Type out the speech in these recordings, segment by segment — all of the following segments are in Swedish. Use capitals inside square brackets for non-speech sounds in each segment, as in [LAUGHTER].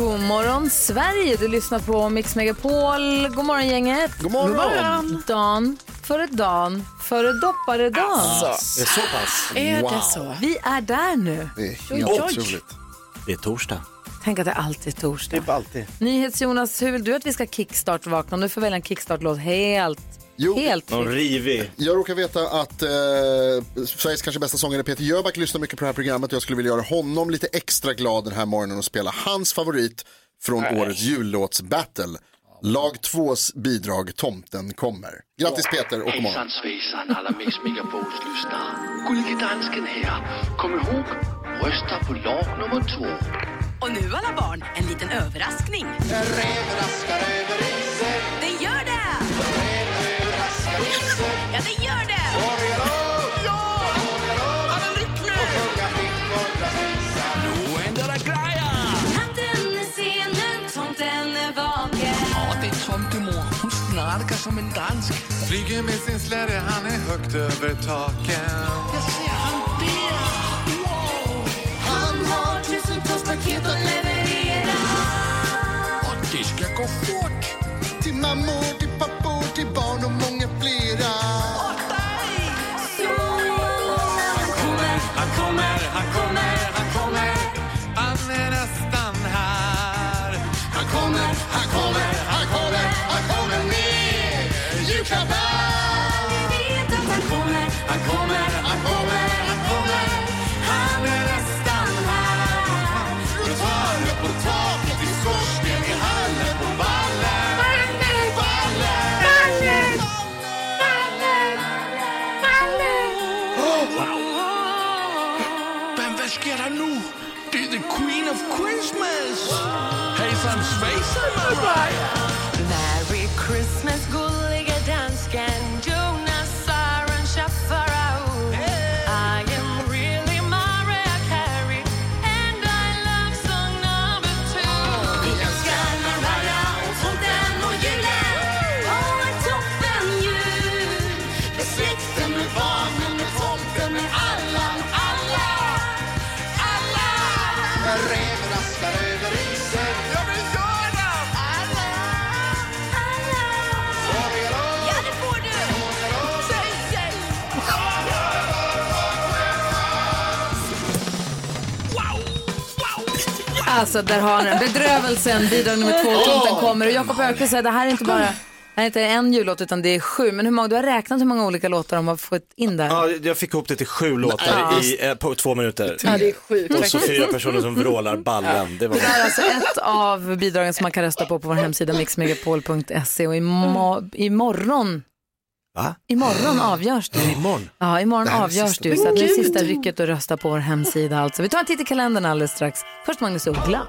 God morgon Sverige, du lyssnar på Mix Megapol. God morgon gänget. God morgon. God morgon. Dan före dan före dopparedan. Det är så pass? Är det så? Vi är där nu. Det är helt otroligt. Det är torsdag. Tänk att det alltid är torsdag. Typ alltid. NyhetsJonas, hur vill du att vi ska kickstart-vakna? Du får välja en kickstart-låt helt, Jo, helt Någon rivig. Jag råkar veta att eh, Sveriges kanske bästa sångare Peter Jöback lyssnar mycket på det här programmet och jag skulle vilja göra honom lite extra glad den här morgonen och spela hans favorit från årets jullåtsbattle. Lag 2s bidrag Tomten kommer. Grattis Peter och god morgon. Hejsan svejsan alla Mix Megapols lyssnare. Gullige dansken här. Kom ihåg, rösta på lag nummer två. Och nu alla barn, en liten överraskning. Den gör det! Ja, den gör det! Tomten är senen, tomten är vaken. Ja, det är tomtemor. Hon snarkar som en dansk. Flyger med sin släde, han är högt över taken. Jag ser han ber. Han har tusentals paket att leverera. Och det ska gå fort. Till mammor, kommer, han kommer, han kommer. Han är nästan här. Han kommer, han kommer, han kommer, han kommer med julklappar. Hejsan svejsan Mariah. Merry Alltså, där har ni den. Bedrövelsen, bidrag nummer två, tomten kommer. Och Jakob Öqvist säger det här är inte bara det är inte en jullåt utan det är sju. Men hur många, du har räknat hur många olika låtar de har fått in där? Ja, jag fick ihop det till sju låtar i, eh, på två minuter. Ja, det är sjukt. Och så fyra personer som vrålar ballen. Det var Det är alltså ett av bidragen som man kan rösta på på vår hemsida mixmegapol.se och imo- imorgon, Va? imorgon avgörs det. Imorgon. Ja, imorgon Det avgörs det så att det är sista rycket att rösta på vår hemsida alltså. Vi tar en titt i kalendern alldeles strax. Först Magnus Uggla.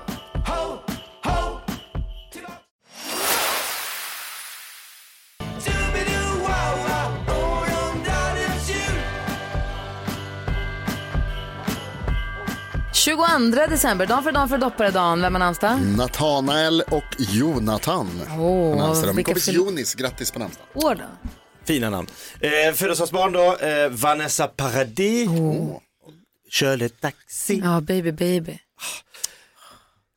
–22 december, dag för dag för dopparedagen. Vem har namnsdag? Nathanael och Jonathan. Åh, på namnsdagen. Min kompis Jonis, grattis på namnsdagen. År då? Fina namn. Eh, Födelsedagsbarn då, eh, Vanessa Paradis. Kör lite taxi. Ja, baby baby.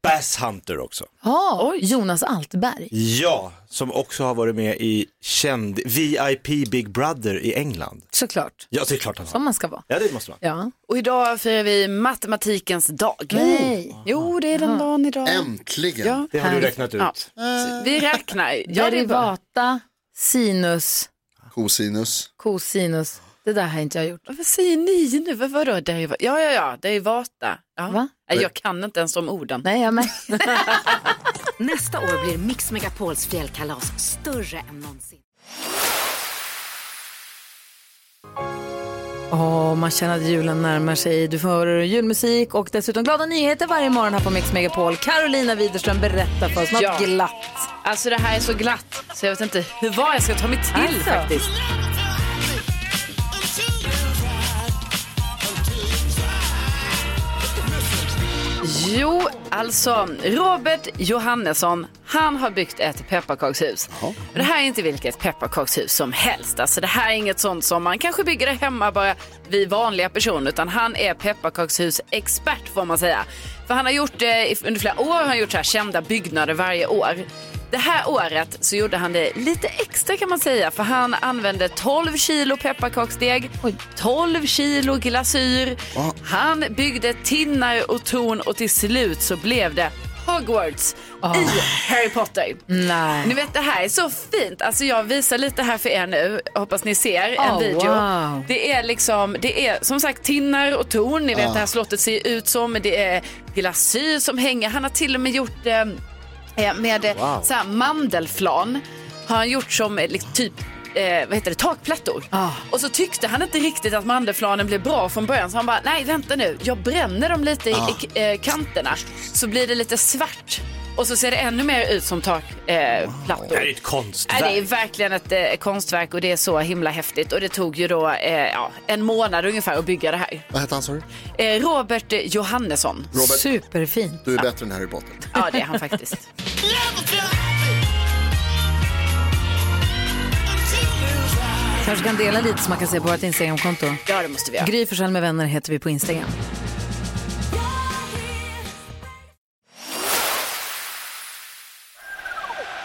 Bass Hunter också. Ja, Jonas Altberg. Ja, som också har varit med i känd VIP Big Brother i England. Såklart, Ja, det är klart han som har. man ska vara. Ja, det måste man. Ja. Och idag firar vi matematikens dag. Nej. Jo, det är den dagen idag. Äntligen. Ja. Det har du räknat ut. Ja. Vi räknar. Ja. Derivata, sinus, Cosinus. cosinus. Det där har inte jag gjort. Vad säger ni nu? Vad vadå? Deriva- ja, ja, ja, derivata. Ja. Va? Nej, jag kan inte ens de orden. Nej, jag med. [LAUGHS] Nästa år blir Mix Megapols fjällkalas större än någonsin. Åh, man känner att julen närmar sig. Du får julmusik och dessutom glada nyheter varje morgon här på Mix Megapol. Carolina Widerström berättar för oss något Ja. glatt. Alltså det här är så glatt så jag vet inte hur vad jag ska ta mig till Alltså. faktiskt. Jo, alltså Robert Johannesson, han har byggt ett pepparkakshus. Och Det här är inte vilket pepparkakshus som helst. Alltså det här är inget sånt som man kanske bygger det hemma bara vi vanliga personer, utan han är pepparkakshus-expert får man säga. För han har gjort det under flera år, han har gjort så här kända byggnader varje år. Det här året så gjorde han det lite extra kan man säga för han använde 12 kilo pepparkaksdeg, 12 kilo glasyr, han byggde tinnar och torn och till slut så blev det Hogwarts i Harry Potter. Nej. Ni vet det här är så fint. Alltså jag visar lite här för er nu. Hoppas ni ser en Oh, video. wow. Det är liksom, det är som sagt tinnar och torn. Ni vet det här slottet ser ut som. Det är glasyr som hänger. Han har till och med gjort eh, med eh, så här mandelflan. Har han gjort som eh, liksom, typ eh, vad heter det, takplattor. Och så tyckte han inte riktigt att mandelflanen blev bra från början. Så han bara, nej vänta nu, jag bränner dem lite i, i eh, kanterna. Så blir det lite svart. Och så ser det ännu mer ut som takplattor. Eh. Det är ett konstverk. Nej, det är verkligen ett eh, konstverk och det är så himla häftigt. Och det tog ju då eh, ja, en månad ungefär att bygga det här. Vad heter han sa du? Eh, Robert Johannesson. Robert, Superfint. du är bättre än Harry Potter. Ja, det är han faktiskt. [LAUGHS] Kanske kan dela lite så man kan se på vårt Instagramkonto. Ja, det måste vi göra. Gry Forssell med vänner heter vi på Instagram.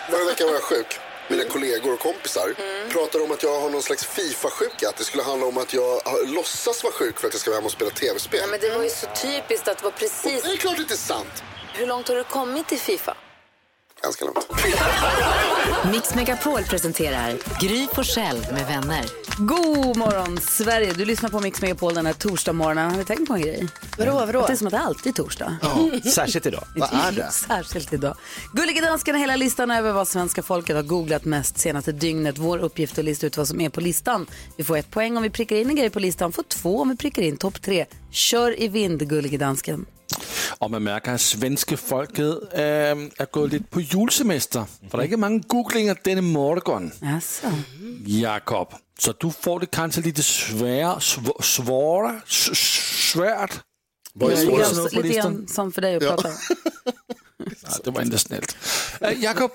Förra veckan var jag sjuk. Mina kollegor och kompisar pratar om att jag har någon slags Fifa-sjuka. Att det skulle handla om att jag låtsas vara sjuk för att jag ska vara hemma och spela tv-spel. Men det var ju så typiskt att det var precis... Det är klart det inte är sant. Hur långt har du kommit i Fifa? Ganska långt. Mix Megapol presenterar Gry Forssell med vänner. God morgon Sverige! Du lyssnar på Mix Megapol den här torsdag morgonen. Har ni tänkt på en grej? Vadå, vadå? Att det är som att det alltid är torsdag. Särskilt idag. [LAUGHS] Vad är det? Särskilt idag. Gullige dansken har hela listan över vad svenska folket har googlat mest senaste dygnet. Vår uppgift är att lista ut vad som är på listan. Vi får ett poäng om vi prickar in en grej på listan, får två om vi prickar in topp tre. Kör i vind, gullige dansken. Og man mærker, at svenske folket øh, er gået lidt på julesemester. For der er ikke mange googlinger denne morgen, Alltså. Jakob. Så du får det kanske lite svære, sv- svåra, s- svært. Vad är Lite svårast? Lite grann som för dig att prata. Ja, [LAUGHS] det var inte snällt. Øh, Jakob,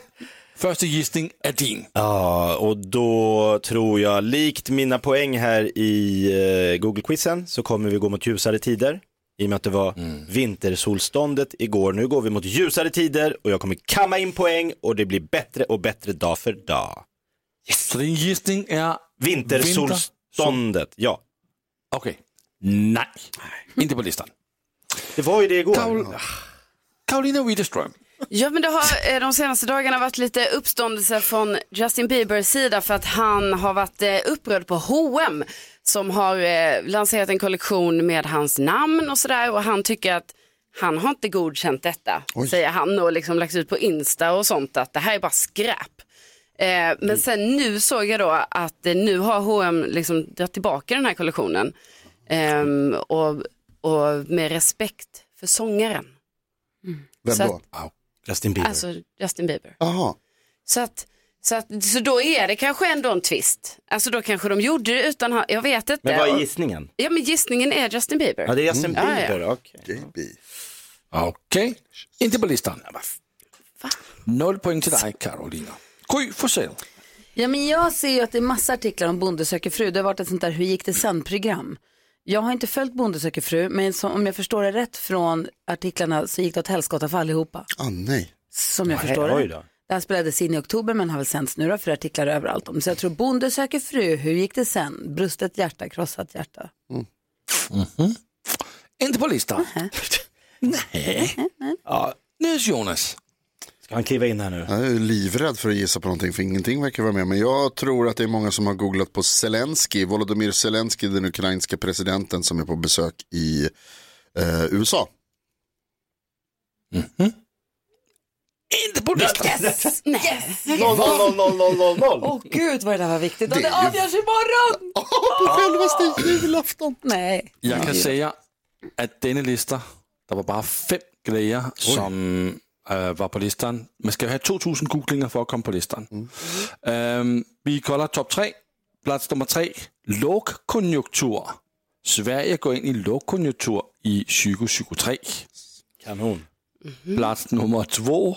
første gissning er din. Ja, och då tror jag, likt mina poäng här i eh, Google-quizen, så kommer vi gå mot ljusare tider. I och med att det var vintersolståndet igår. Nu går vi mot ljusare tider och jag kommer kamma in poäng och det blir bättre och bättre dag för dag. Så din gissning er... Vintersolståndet, ja. Okay. Nej, inte på listan. Det var ju det igår. Karol- Karolina Widerström. Ja, men det har eh, de senaste dagarna varit lite uppståndelse från Justin Biebers sida för att han har varit eh, upprörd på H&M som har eh, lanserat en kollektion med hans namn och sådär och han tycker att han har inte godkänt detta, säger han och liksom lagt ut på Insta och sånt att det här är bara skräp. Eh, men sen nu såg jag då att eh, nu har H&M liksom dragit tillbaka den här kollektionen Ehm, och, och med respekt för sångaren. Vem Så då? Justin Bieber. Alltså Justin Bieber. Jaha. Så, att, så, att, så då är det kanske ändå en twist. Alltså då kanske de gjorde det utan, ha- jag vet inte. Men vad är gissningen? Ja men gissningen är Justin Bieber. Ja, det är Justin Mm. Ja, ja. Bieber, okej. JB. Okej, inte på listan. Noll poäng till dig, Karolina. Gry Forssell. Ja, men jag ser ju att det är massa artiklar om Bonde söker fru. Det har varit ett sånt där Hur gick det sen-program. Jag har inte följt Bonde söker fru, men som, om jag förstår det rätt från artiklarna så gick det åt helskotta för allihopa. Ah, nej. Som jag Nej, förstår det. då. Det här spelades in i oktober men har väl sänts nu då för artiklar överallt om. Så jag tror Bonde söker fru, hur gick det sen? Brustet hjärta, krossat hjärta. Inte på listan. Nej. Ja, Nyhets Jonas. Ska han kliva in här nu? Jag är livrädd för att gissa på någonting för ingenting verkar vara med. Men jag tror att det är många som har googlat på Zelensky, Volodymyr Zelensky, den ukrainska presidenten som är på besök i eh, USA. Inte på listan. Yes! Nej. Noll, noll, noll, noll, noll, noll, noll. Åh gud vad det där var viktigt. Och Det det, är ju- avgörs imorgon! [LAUGHS] På självaste julafton. Nej. Jag kan säga att denna lista, det var bara fem grejer som äh, var på listan. Man ska ha 2000 googlingar för att komma på listan. Ehm, vi kollar topp tre. Plats nummer tre, lågkonjunktur. Sverige går in i lågkonjunktur i 2023. Kanon. Plats nummer två,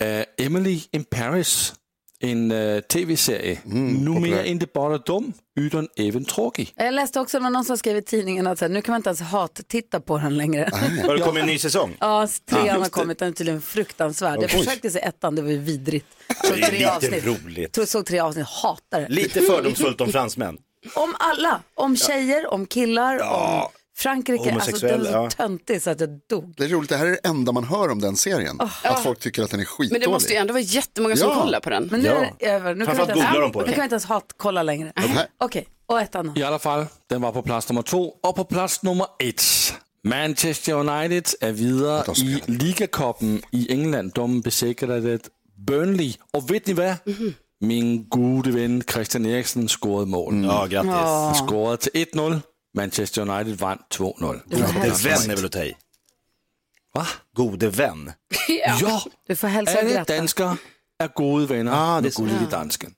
äh, Emily in Paris. En äh, tv-serie. Numera inte bara dum, utan även tråkig. Jag läste också, det var någon som skrev i tidningen att så här, nu kan man inte ens hat-titta på den längre. Har det kommit en ny säsong? [LAUGHS] Ja, trean Ja. har kommit, den är tydligen fruktansvärd. Jag Oj. försökte se ettan, det var ju vidrigt. Såg Det är tre lite avsnitt. roligt. Tror- Såg tre avsnitt, hatar det. Lite fördomsfullt om fransmän. Om alla, om tjejer, om killar, om Frankrike. Alltså den är så ja. töntig så att jag dog. Det är roligt, det här är det enda man hör om den serien. Att folk tycker att den är skitdålig. Men det måste ju ändå vara jättemånga som Ja. kollar på den. Men nu är det över. Nu kan vi inte ens, på nu kan vi inte ens hat-kolla längre. Okej, och ettan då? I alla fall, den var på plats nummer två. Och på plats nummer ett, Manchester United är vidare i ligacupen i England. De besegrade Burnley. Och vet ni vad? Min gode vän Christian Eriksen scorede mål. Ja, grattis. Han scorede till 1-0. Manchester United vann 2-0. Gode vän är väl att ta i? Va? Gode vän? [LAUGHS] Ja, Du får hälsa och alla gratta. danskar är gode vänner Ah, det är gullige dansken.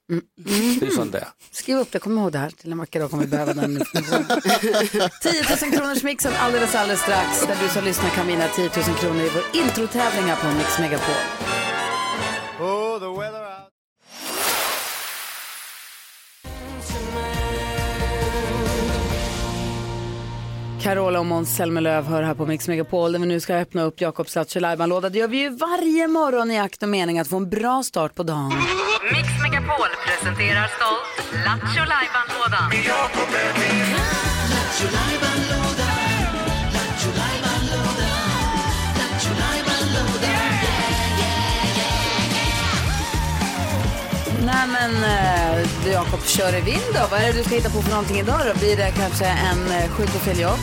Det är sånt där. Skriv upp det, kom ihåg det här till en vacker dag kommer vi behöva den informationen. [LAUGHS] 10 000 kronors mixen alldeles, alldeles strax. Där du som lyssnar kan vinna 10 000 kronor i vår introtävling här på Mix Megapol. Carola och Måns Zelmerlöw hör här på Mix Megapol där vi nu ska öppna upp Jakobs Lattjo låda Det gör vi ju varje morgon i akt och mening att få en bra start på dagen. Mix Megapol presenterar stolt Lattjo Nej men eh, Jakob, kör i vind då. Vad är det du ska hitta på för någonting idag då? Blir det kanske en eh, sjuk och fel jobb?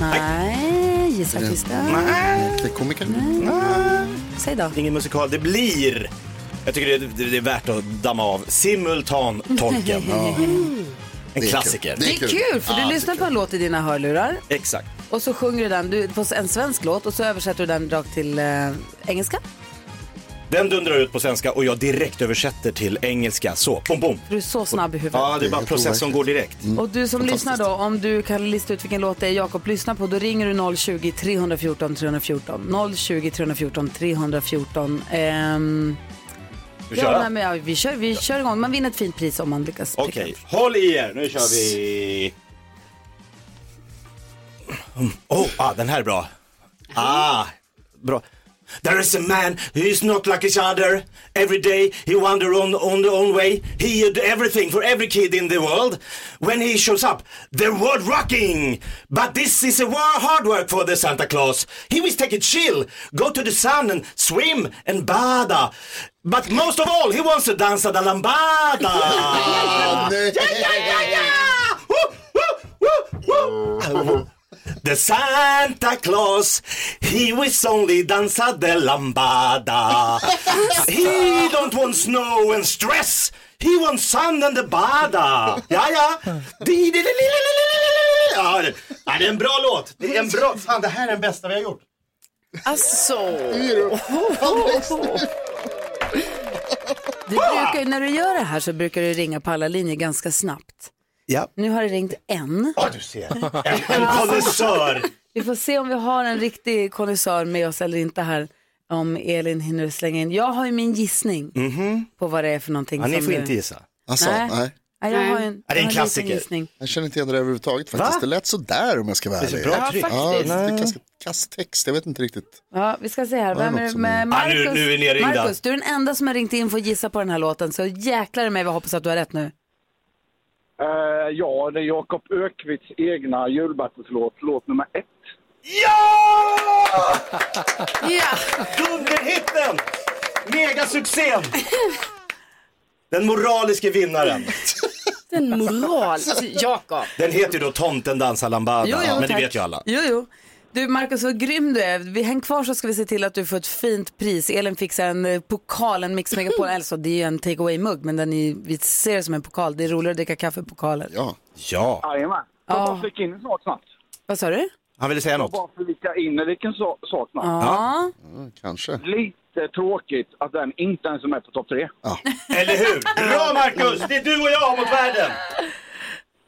Nej, gissa Christer. Det komiker. Säg då. Ingen musikal. Det blir, jag tycker det är, det är värt att damma av, simultantolken. [LAUGHS] En Det är klassiker. Det är kul, för du lyssnar på en låt i dina hörlurar Exakt. och så sjunger du den du, på en svensk låt och så översätter du den rakt till eh, engelska. Den dundrar ut på svenska och jag direkt översätter till engelska. Så, bom, bom. Du är så snabb i huvudet. Ja, det är bara process som går direkt. Och du som lyssnar då, om du kan lista ut vilken låt det är Jakob lyssnar på, då ringer du 020-314 314. 020 314 314. Ehm, vi ja, köra? nej, men, ja, vi, kör, vi kör igång. Man vinner ett fint pris om man lyckas. Okej, håll i er. Nu kör vi. Mm. Oh, ah, den här är bra. Ah, bra. There is a man who is not like each other. Every day he wander on, on the own way. He do everything for every kid in the world. When he shows up, the world rocking. But this is a war hard work for the Santa Claus. He will take a chill, go to the sun and swim and bada. But most of all, he wants to dansa the lambada. ja, ja, ja, ja! Woo, woo, woo, woo. Oh. The Santa Claus, he was only dansa de lambada. He don't want snow and stress. He wants sun and the bada. Ja, ja. Ja, det är en bra låt. Det är en bra... Fan, det här är den bästa vi har gjort. Alltså. Du brukar, när du gör det här så brukar du ringa på alla linjer ganska snabbt. Ja. Nu har det ringt en. Ja, du ser. En, en konnässör. Vi får se om vi har en riktig konnässör med oss eller inte här. Om Elin hinner slänga in. Jag har ju min gissning Mhm. på vad det är för någonting. Ja, ni som får du- inte gissa. Alltså, Nej. nej. Nej, jag har en, Ja, det är en klassiker. gissning. Jag känner inte igen det överhuvudtaget faktiskt. Va? Det lät sådär om jag ska vara Det är ärlig. bra ja, tryck. Ja, faktiskt. det är ganska kass text, jag vet inte riktigt. Ja, vi ska se här. Ja, Vem är som- med? Ja, Marcus, nu- nu är. Marcus, du är den enda som har ringt in för att gissa på den här låten. Så jäklar i mig, vi hoppas att du har rätt nu. Eh, ja, det är Jakob Ökvists egna julbatteslåt, låt nummer ett. Ja! [LAUGHS] Ja. Dunderhitten! Megasuccén! [LAUGHS] Den moraliske vinnaren. [LAUGHS] Den moral. Jakob. Den heter ju då Tomten dansar lambada, Jo, jo, men det tack. vet ju alla. Jo, jo. Du Markus, vad grym du är. Vi häng kvar så ska vi se till att du får ett fint pris. Elin fixar en eh, pokal, en Mix Megapol. [LAUGHS] Alltså det är ju en take away-mugg, men den är, vi ser det som en pokal. Det är roligare att dricka kaffe i pokaler. Ja. Ja. Jajamän. Jag Ja. bara flika in en sak snabbt. Vad sa du? Han ville säga Jag något. bara flika in en liten so- sak snabbt. Ja. Kanske. Lite tråkigt att den inte ens är med på topp tre. Eller hur? Bra Marcus! Det är du och jag mot världen!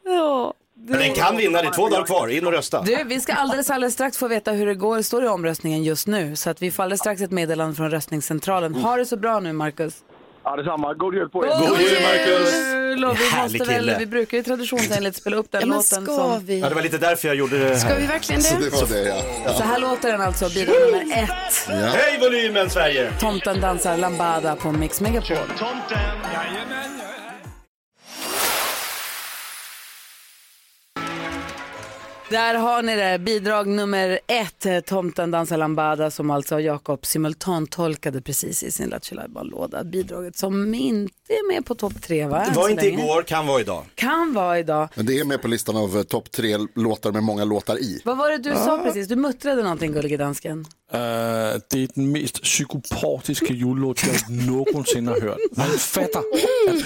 Ja. Men den kan vinna, det är två dagar kvar. In och rösta. Du, vi ska alldeles, alldeles strax få veta hur det går. Står i omröstningen just nu. Så att vi får alldeles strax ett meddelande från röstningscentralen. Ha det så bra nu, Markus. Ja, detsamma. God jul på er. God jul, Marcus! Vi, Härlig måste väl, kille. vi brukar ju traditionsenligt spela upp den Ja, men låten. ska som... vi? Ja, det var lite därför jag gjorde det Ska här. vi verkligen Så det? det var det ja. Så här låter den alltså, bidrag nummer ett. ja. Höj volymen Sverige! Tomten dansar lambada på Mix Megapol. Där har ni det, bidrag nummer ett, eh, Tomten dansar lambada som alltså Jakob simultantolkade precis i sin Lattjo låda Bidraget som inte är med på topp tre va? Det var inte länge. igår, kan vara idag. Kan vara idag. Men det är med på listan av eh, topp tre låtar med många låtar i. Vad var det du sa precis? Du muttrade någonting gullige dansken. Uh, det är den mest psykopatiska jullåt jag någonsin har hört. Man fattar att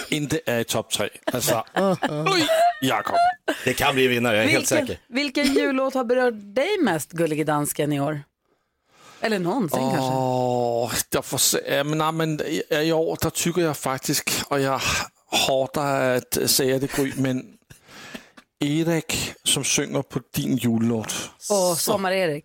det inte är i topp tre. Alltså, oj, Jakob. Det kan bli vinnare, jag är helt Vilken, säker. vilken jullåt har berört dig mest gullige dansken i år? Eller någonsin kanske? Åh, jag får se. Ja, Men, nej, men i- i år där tycker jag faktiskt, och jag hatar att säga det Gry, men Erik som sjunger på din jullåt, Och Sommar-Erik.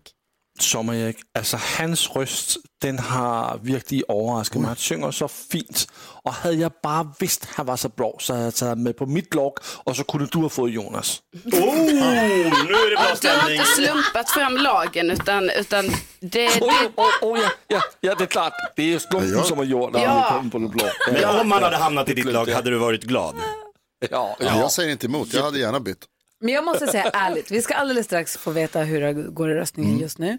Sommar-Erik, alltså hans röst, den har verkligen överraskat mig. Han sjunger så fint. Och hade jag bara visst han var så bra så hade jag tagit med på mitt lag och så kunde du ha fått Jonas. [LAUGHS] Oh, nu är det bra Du har inte slumpat fram lagen utan, utan det, det, åh, åh, ja, ja, ja, det är klart. Det är slumpen Ja. som har gjort att Ja. han kom på det blå. Men om han hade hamnat i ditt lag, hade du varit glad? Ja, Ja. Jag säger inte emot, jag hade gärna bytt. Men jag måste säga ärligt, vi ska alldeles strax få veta hur det går i röstningen just nu.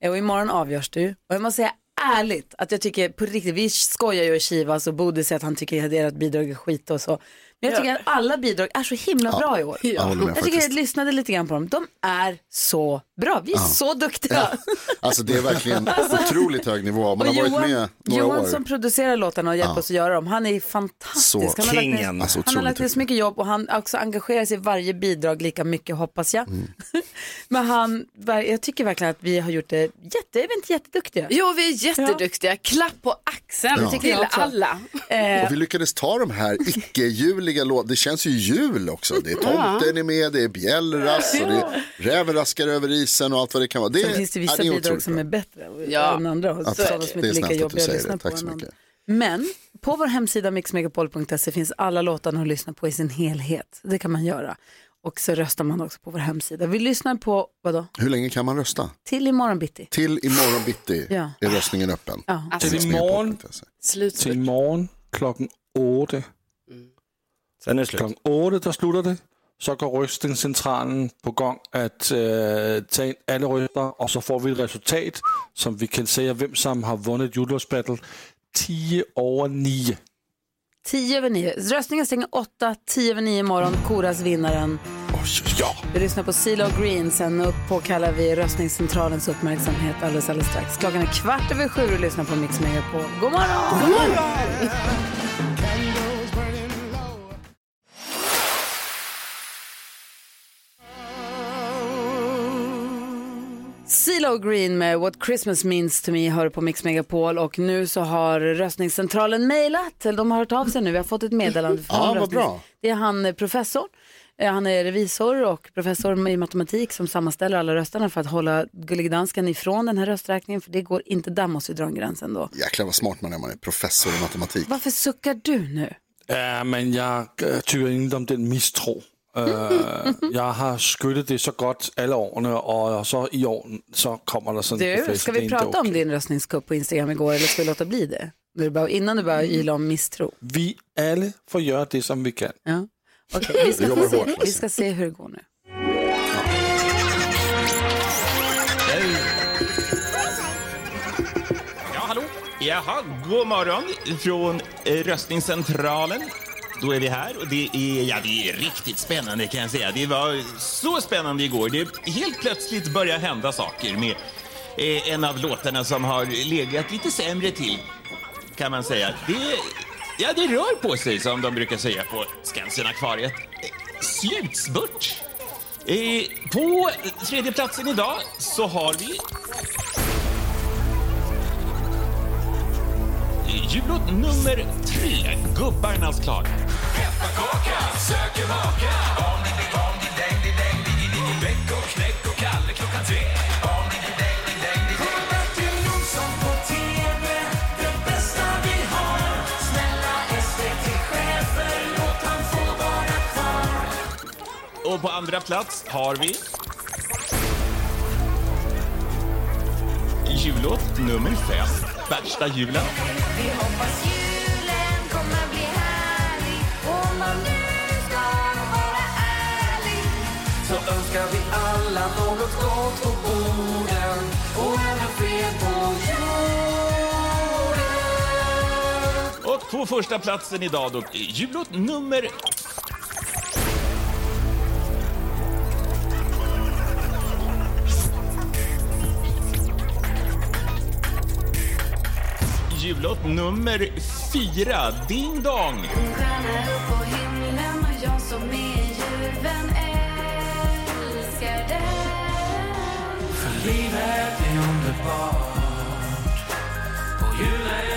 Eh, Och imorgon avgörs du. Och jag måste säga ärligt att jag tycker på riktigt, vi skojar ju och kivas och Bodil säger att han tycker att deras bidrag är skit och så. Men jag tycker att alla bidrag är så himla bra i år. jag jag tycker jag faktiskt. lyssnade lite grann på dem. De är så bra. Vi är så duktiga. Alltså det är verkligen [LAUGHS] otroligt hög nivå. Man Och har varit Johan, med några Johan år. som producerar låtarna och hjälper oss att göra dem, han är fantastisk. Så han har lagt ner-. Alltså, han har lagt ner så mycket jobb och han också engagerar sig i varje bidrag lika mycket hoppas jag. Mm. [LAUGHS] Men han, jag tycker verkligen att vi har gjort det jätte, är vi inte jätteduktiga? jo, vi är jätteduktiga. Klapp på axeln Ja. till jag alla. Eh, Och vi lyckades ta de här icke-juliga låtarna. Det känns ju jul också. Det är tomten är med, det är bjällras och det är räven raskar över isen och allt vad det kan vara. Det, Sen finns det vissa det är bidrag otroligt som är bättre Ja. än andra. Och Ja, sådana tack. som Det inte är lika snällt att du jobbiga att säger lyssna det. på. Tack så mycket. Men på vår hemsida mixmegapol.se finns alla låtarna att lyssna på i sin helhet. Det kan man göra. Och så röstar man också på vår hemsida. Vi lyssnar på, vadå? Hur länge kan man rösta? Till imorgon bitti. Till imorgon bitti Ja. är röstningen öppen. Ja. Till imorgon, till imorgon klockan åtta. Sen är det slut. Klockan åtta, där slutar det. Så går röstningscentralen på gång att uh, ta in alla röster och så får vi ett resultat som vi kan säga vem som har vunnit jullåtsbattle 10 över 9. 10 över 9. Röstningen stänger 8, 10 över 9 imorgon. Koras vinnaren. Ja. Vi lyssnar på CeeLo Green. Sen upp påkallar vi röstningscentralens uppmärksamhet alldeles, alldeles strax. Klockan är kvart över sju och lyssnar på Mix Megapol. God morgon! God morgon! CeeLo Green med What Christmas Means To Me hör på Mix Megapol och nu så har röstningscentralen mejlat, eller de har hört av sig nu, vi har fått ett meddelande från Ja, vad bra. Det är han eh, professor, Eh, han är revisor och professor i matematik som sammanställer alla rösterna för att hålla Gullige Dansken ifrån den här rösträkningen för det går inte, där måste vi dra en gräns ändå. Jäklar vad smart man är, man är professor i matematik. Varför suckar du nu? Ja, men jag äh, tycker inte om den misstro. Uh, jag har skyddat det så gott alla åren och så i år så kommer det sånt Du, ska vi prata om din röstningskupp på Instagram igår eller ska vi låta bli det? Du bara, innan du börjar yla om misstro. Vi alla får göra det som vi kan. Ja. Okej, vi, ska se- vi ska se hur det går nu. Ja, hallå? Jaha, god morgon från röstningscentralen då är vi här och det är, ja, det är riktigt spännande kan jag säga. Det var så spännande igår. Det helt plötsligt börjar hända saker med eh, en av låtarna som har legat lite sämre till, kan man säga. Det, ja, det rör på sig, som de brukar säga på Skansen-akvariet. Slutspurt. Eh, på tredje platsen idag så har vi jullåt nummer tre, Gubbarnas klagan. Pepparkaka söker maka. Om det blir om det däng, det däng, det däng, Bäck och knäck och Kalle klockan tre. Om det blir däng, det däng, det däng. Martin Jonsson på TV, det bästa vi har. Snälla SVT-chefer, låt han få vara kvar. Och på andra plats har vi jullåt nummer fem, Värsta julen. Vi hoppas julen kommer bli härlig. Om man nu ska vara ärlig. Så önskar vi alla något gott på borden. Och även fred på jorden. Och på första platsen idag då, jullåt nummer Jullåt nummer fyra, Ding Dong. För livet är underbart. Och julen.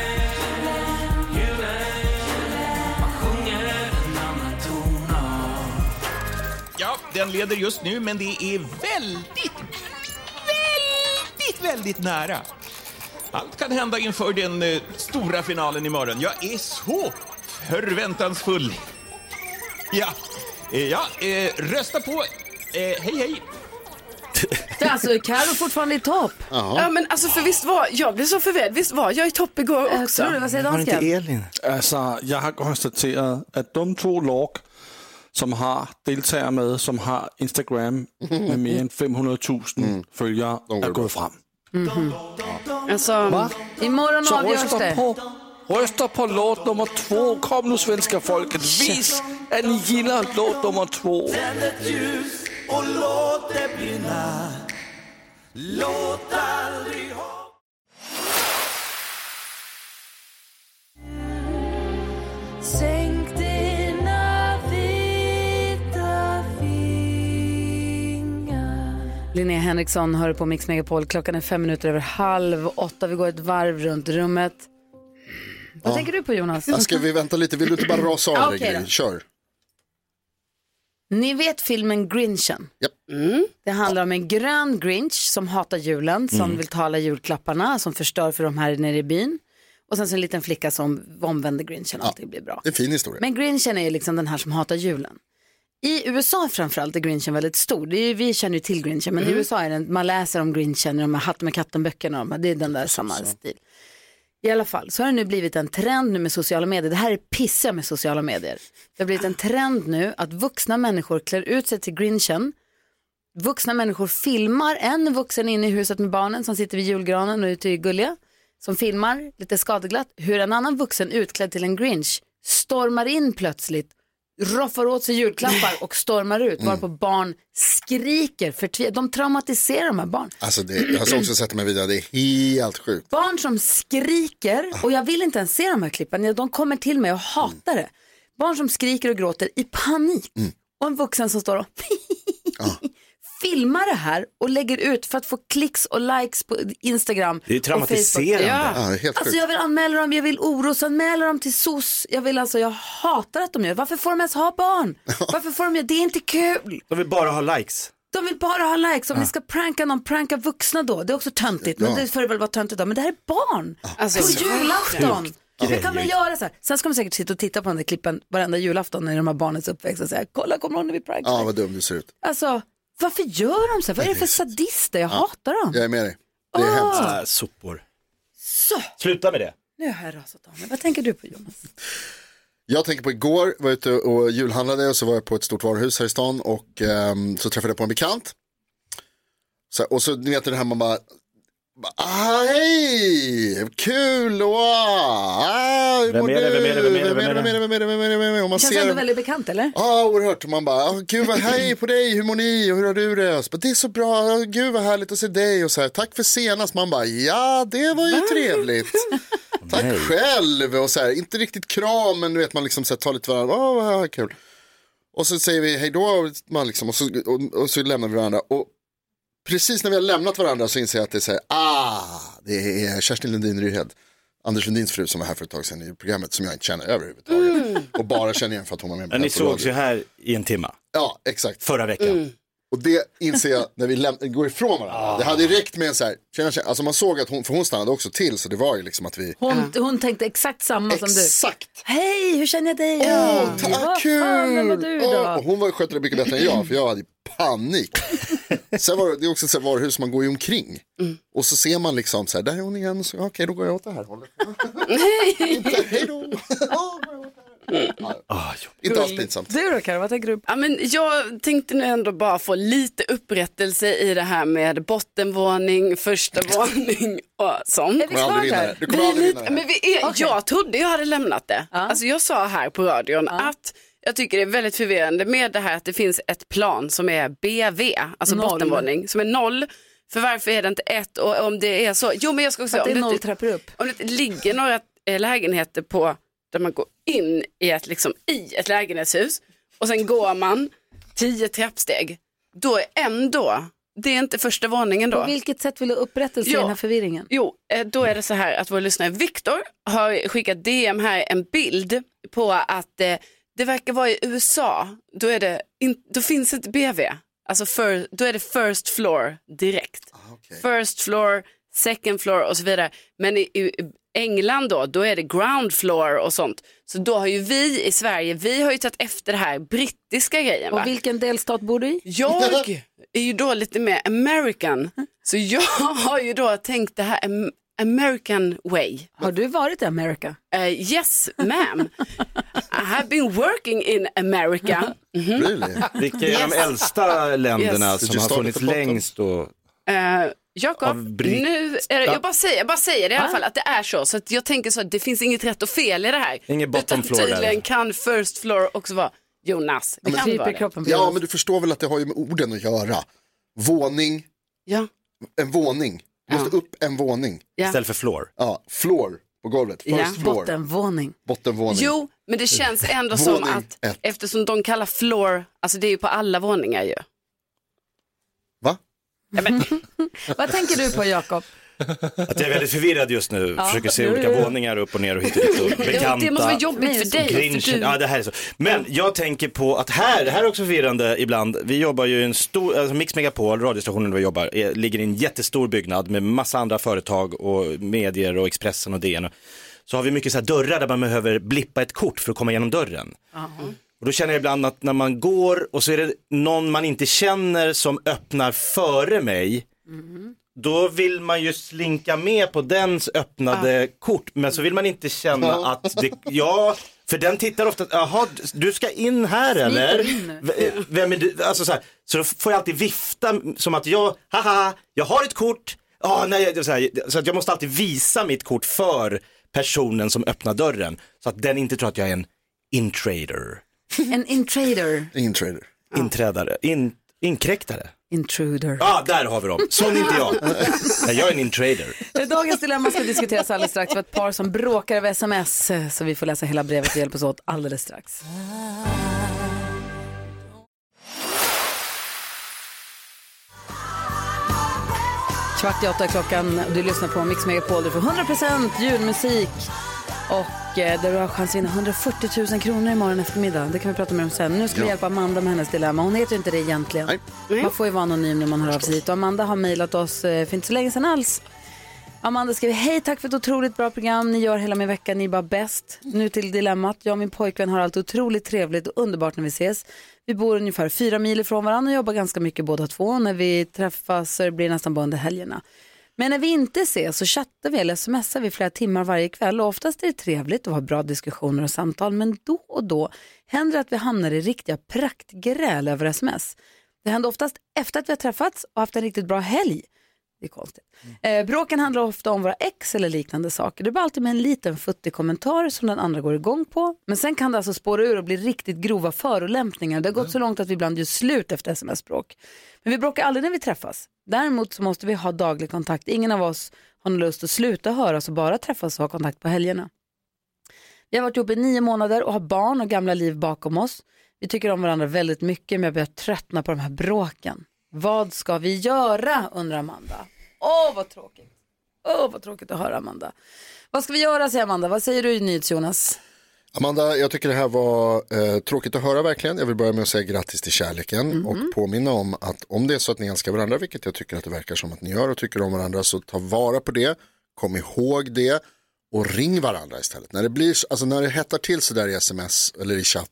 Ja, den leder just nu, men det är väldigt, väldigt, väldigt nära. Allt kan hända inför den eh, stora finalen imorgon. Jag är så förväntansfull. Ja, eh, ja eh, rösta på... Eh, hej, hej. Alltså, Carro fortfarande i topp. Ja men alltså för visst var, jag blev så förvirrad, visst var jag i topp igår också? tror det, vad säger dansken? Elin? Altså, jeg har konstateret, at de to lag, som har deltagere med, som har Instagram med [LAUGHS] mere end 500.000 følgere, er gået frem. Alltså, Va? Imorgon Så avgörs rösta det. på, rösta på låt nummer två. Kom nu svenska folket, vis att ni gillar låt nummer två. Tänd ett ljus och låt det brinna. Låt aldrig ha... Linnea Henriksson hör på Mix Megapol. Klockan är fem minuter över halv åtta. Vi går ett varv runt rummet. Vad Ja. tänker du på Jonas? Ja, ska vi vänta lite? Vill du inte bara [CLEARS THROAT] rasa av Ja, dig? Gry? Kör. Ni vet filmen Grinchen? Det handlar om en grön Grinch som hatar julen, som Mm. vill ta alla julklapparna, som förstör för de här nere i byn. Och sen så en liten flicka som omvänder Grinchen och allting blir bra. Det är en fin historia. Men Grinchen är liksom den här som hatar julen. I USA framförallt är Grinchen väldigt stor. Är, vi känner ju till Grinchen, men i Mm. USA är den, man läser om Grinchen i de här Hatt med katten-böckerna. Det är den där samma stil. I alla fall så har det nu blivit en trend nu med sociala medier. Det här är pissiga med sociala medier. Det har blivit en trend nu att vuxna människor klär ut sig till Grinchen. Vuxna människor filmar en vuxen inne i huset med barnen som sitter vid julgranen och ute i gulliga. Som filmar lite skadeglatt hur en annan vuxen utklädd till en Grinch stormar in plötsligt roffar åt sig julklappar och stormar ut Mm. varpå barn skriker förtvivlat. De traumatiserar de här barn. Alltså det, jag har också sett de här videorna, det är helt sjukt. Barn som skriker, och jag vill inte ens se de här klippen, de kommer till mig och hatar det. Barn som skriker och gråter i panik. Mm. Och en vuxen som står och filmar det här och lägger ut för att få klicks och likes på Instagram. Det är ju traumatiserande. Ja, det är helt alltså jag vill anmäla dem, jag vill orosanmäla dem till SOS. Jag vill alltså, jag hatar att de gör Varför får de ens ha barn? Varför får de göra det? är inte kul. De vill bara ha likes. De vill bara ha likes. Om ni ska pranka någon, pranka vuxna då. Det är också töntigt, men Ja. det får det väl vara töntigt då. Men det här är barn. Alltså, på julafton. Hur kan man göra så här? Sen ska man säkert sitta och titta på den där klippen varenda julafton när de har barnens uppväxt och säga, kolla, kommer ihåg när vi prankade? Ja, vad dum du ser ut. Alltså, varför gör de så här? Vad är det för sadister? Jag hatar dem. Jag är med dig. Det är Åh. hemskt. Ah, sopor. Så, Sluta med det. nu har jag rasat av mig. Vad tänker du på Jonas? Jag tänker på igår, var ute och julhandlade och så var jag på ett stort varuhus här i stan och ehm, så träffade jag på en bekant. Så, och så ni vet det här man bara, Ah, hej! Kul! Och, ah, hur Vem mår är det? du? Vem är det? Vem är det? Vem är det? Vem är det? Vem är det? Vem är det? Vem är det? Och man Känns ser... ändå väldigt bekant eller? Ja, oerhört. Och man bara, ah, gud vad hej [LAUGHS] på dig, hur mår ni och hur har du det? Så bara, det är så bra, Ah, gud vad härligt att se dig och så här, tack för senast. Man bara, ja det var ju trevligt. [LAUGHS] tack Nej. själv och så här, inte riktigt kram men du vet man liksom så här, tar lite varandra, åh vad kul. Och så säger vi hej då och, man liksom, och, så, och, och så lämnar vi varandra. Och precis när vi har lämnat varandra så inser jag att det är så här, ah, det är Kerstin Lundin Ryhed. Anders Lundins fru som var här för ett tag sedan i programmet som jag inte känner överhuvudtaget. Och bara känner igen för att hon var med Men ni på sågs ju här i en timma. Ja, exakt. Förra veckan. Och det inser jag när vi går ifrån varandra. Det hade räckt med en så här, tjena, tjena. alltså man såg att hon, för hon stannade också till så det var ju liksom att vi, Hon, hon tänkte exakt samma som du. Exakt. Hej, hur känner jag dig? åh Ja, tack, vad fan, kul! var du och hon var, skötte det mycket bättre än jag för jag hade panik. [LAUGHS] Sen var det, det är också ett varuhus man går ju omkring. Och så ser man liksom så här, där är hon igen, så, okej då går jag åt det här hållet. [LAUGHS] [LAUGHS] Inte, hej då. Inte alls pinsamt. Du då Karo, vad tänker du? Ja, men jag tänkte nu ändå bara få lite upprättelse i det här med bottenvåning, första [LAUGHS] våning och sånt. Är vi här? Du kommer Vi aldrig vinna det här. men vi är, Jag trodde jag hade lämnat det. Alltså jag sa här på radion att jag tycker det är väldigt förvirrande med det här att det finns ett plan som är BV, alltså Noll. bottenvåning, som är noll. För varför är det inte ett och om det är så, jo men jag ska också För att det är om noll upp. om det ligger några eh, lägenheter på där man går in i ett, liksom, i ett lägenhetshus och sen går man tio trappsteg, då är ändå, det är inte första våningen då. På vilket sätt vill du upprättelse i Ja. den här förvirringen? Jo, eh, då är det så här att vår lyssnare Viktor har skickat DM här en bild på att eh, det verkar vara i USA, då, är det in, då finns inte BV, alltså för, då är det first floor direkt. First floor, second floor och så vidare. Men i, i England då, då är det ground floor och sånt. Så då har ju vi i Sverige, vi har ju tagit efter det här brittiska grejen. va? Och vilken delstat bor du i? Jag [LAUGHS] är ju då lite mer American. Så jag har ju då tänkt det här am- American way. Har du varit i America? Uh, yes, ma'am. I have been working in America. Mhm. Really? Vilka är de äldsta länderna Yes. som har funnits längst? Och... Uh, Jakob, nu är det, jag, bara säger, jag bara säger det i alla Va? fall att det är så. Så att jag tänker så att det finns inget rätt och fel i det här. Ingen bottom Utan floor där. tydligen kan first floor också vara Jonas. Det kan vara det. kroppen Ja men du förstår väl att det har ju med orden att göra. Våning, Ja. en våning. Du måste upp en våning. Ja. Istället för floor. Ja, floor på golvet. First Ja. floor. Bottenvåning. Bottenvåning. Jo, men det känns ändå som Våning att ett. eftersom de kallar floor, alltså det är ju på alla våningar ju. Va? [LAUGHS] Vad tänker du på Jakob? Att jag är väldigt förvirrad just nu. Ja. Försöker se olika jo. våningar upp och ner och hit och dit. Och [LAUGHS] bekanta. Det måste vara jobbigt för dig. Grinchen, för du- ja det här är så. Men jag tänker på att här, det här är också förvirrande ibland. Vi jobbar ju i en stor, alltså Mix Megapol, radiostationen där vi jobbar, är, ligger i en jättestor byggnad med massa andra företag och medier och Expressen och DN. Så har vi mycket så här dörrar där man behöver blippa ett kort för att komma igenom dörren. Och då känner jag ibland att när man går och så är det någon man inte känner som öppnar före mig. Då vill man ju slinka med på dens öppnade kort, men så vill man inte känna Ja. att det, ja, för den tittar ofta, jaha, du ska in här eller? in. V- Vem är du? Alltså så, här, så då får jag alltid vifta som att jag, haha, jag har ett kort, ah, nej, så, här, så att jag måste alltid visa mitt kort för personen som öppnar dörren, så att den inte tror att jag är en intrader, En intrader. Ingen trader. inträdare, in, inkräktare. Intruder. Ja, ah, där har vi dem. Sån är inte jag. Nej, jag är en intrader. Dagens dilemma ska diskuteras alldeles strax för ett par som bråkar över sms. Så vi får läsa hela brevet och hjälpas åt alldeles strax. Kvart i åtta klockan. Du lyssnar på Mix Megapol. Du får 100% julmusik. Och eh, där du har chans att vinna 140 000 kronor imorgon eftermiddag. Det kan vi prata mer om sen. Nu ska vi hjälpa Amanda med hennes dilemma. Hon heter ju inte det egentligen. Nej. Man får ju vara anonym när man hör av sig hit. Och Amanda har mejlat oss eh, för inte så länge sedan alls. Amanda skriver, hej tack för ett otroligt bra program. Ni gör hela min vecka, ni är bara bäst. Nu till dilemmat. Jag och min pojkvän har allt otroligt trevligt och underbart när vi ses. Vi bor ungefär fyra mil ifrån varandra och jobbar ganska mycket båda två. När vi träffas så det blir nästan bara under helgerna. Men när vi inte ses så chattar vi eller smsar vi flera timmar varje kväll och oftast är det trevligt och har bra diskussioner och samtal men då och då händer det att vi hamnar i riktiga praktgräl över sms. Det händer oftast efter att vi har träffats och haft en riktigt bra helg. Det är konstigt. Eh, bråken handlar ofta om våra ex eller liknande saker. Det blir alltid med en liten futtig kommentar som den andra går igång på. Men sen kan det alltså spåra ur och bli riktigt grova förolämpningar. Det har gått så långt att vi ibland gör slut efter sms-bråk. Men vi bråkar aldrig när vi träffas. Däremot så måste vi ha daglig kontakt. Ingen av oss har någon lust att sluta höras och bara träffas och ha kontakt på helgerna. Vi har varit ihop i nio månader och har barn och gamla liv bakom oss. Vi tycker om varandra väldigt mycket men jag börjar tröttna på de här bråken. Vad ska vi göra undrar Amanda. Åh vad tråkigt. Åh vad tråkigt att höra Amanda. Vad ska vi göra säger Amanda. Vad säger du i NyhetsJonas? Amanda, jag tycker det här var eh, tråkigt att höra verkligen. Jag vill börja med att säga grattis till kärleken Mhm. och påminna om att om det är så att ni älskar varandra, vilket jag tycker att det verkar som att ni gör och tycker om varandra, så ta vara på det, kom ihåg det och ring varandra istället. När det, blir, alltså när det hettar till så där i sms eller i chatt,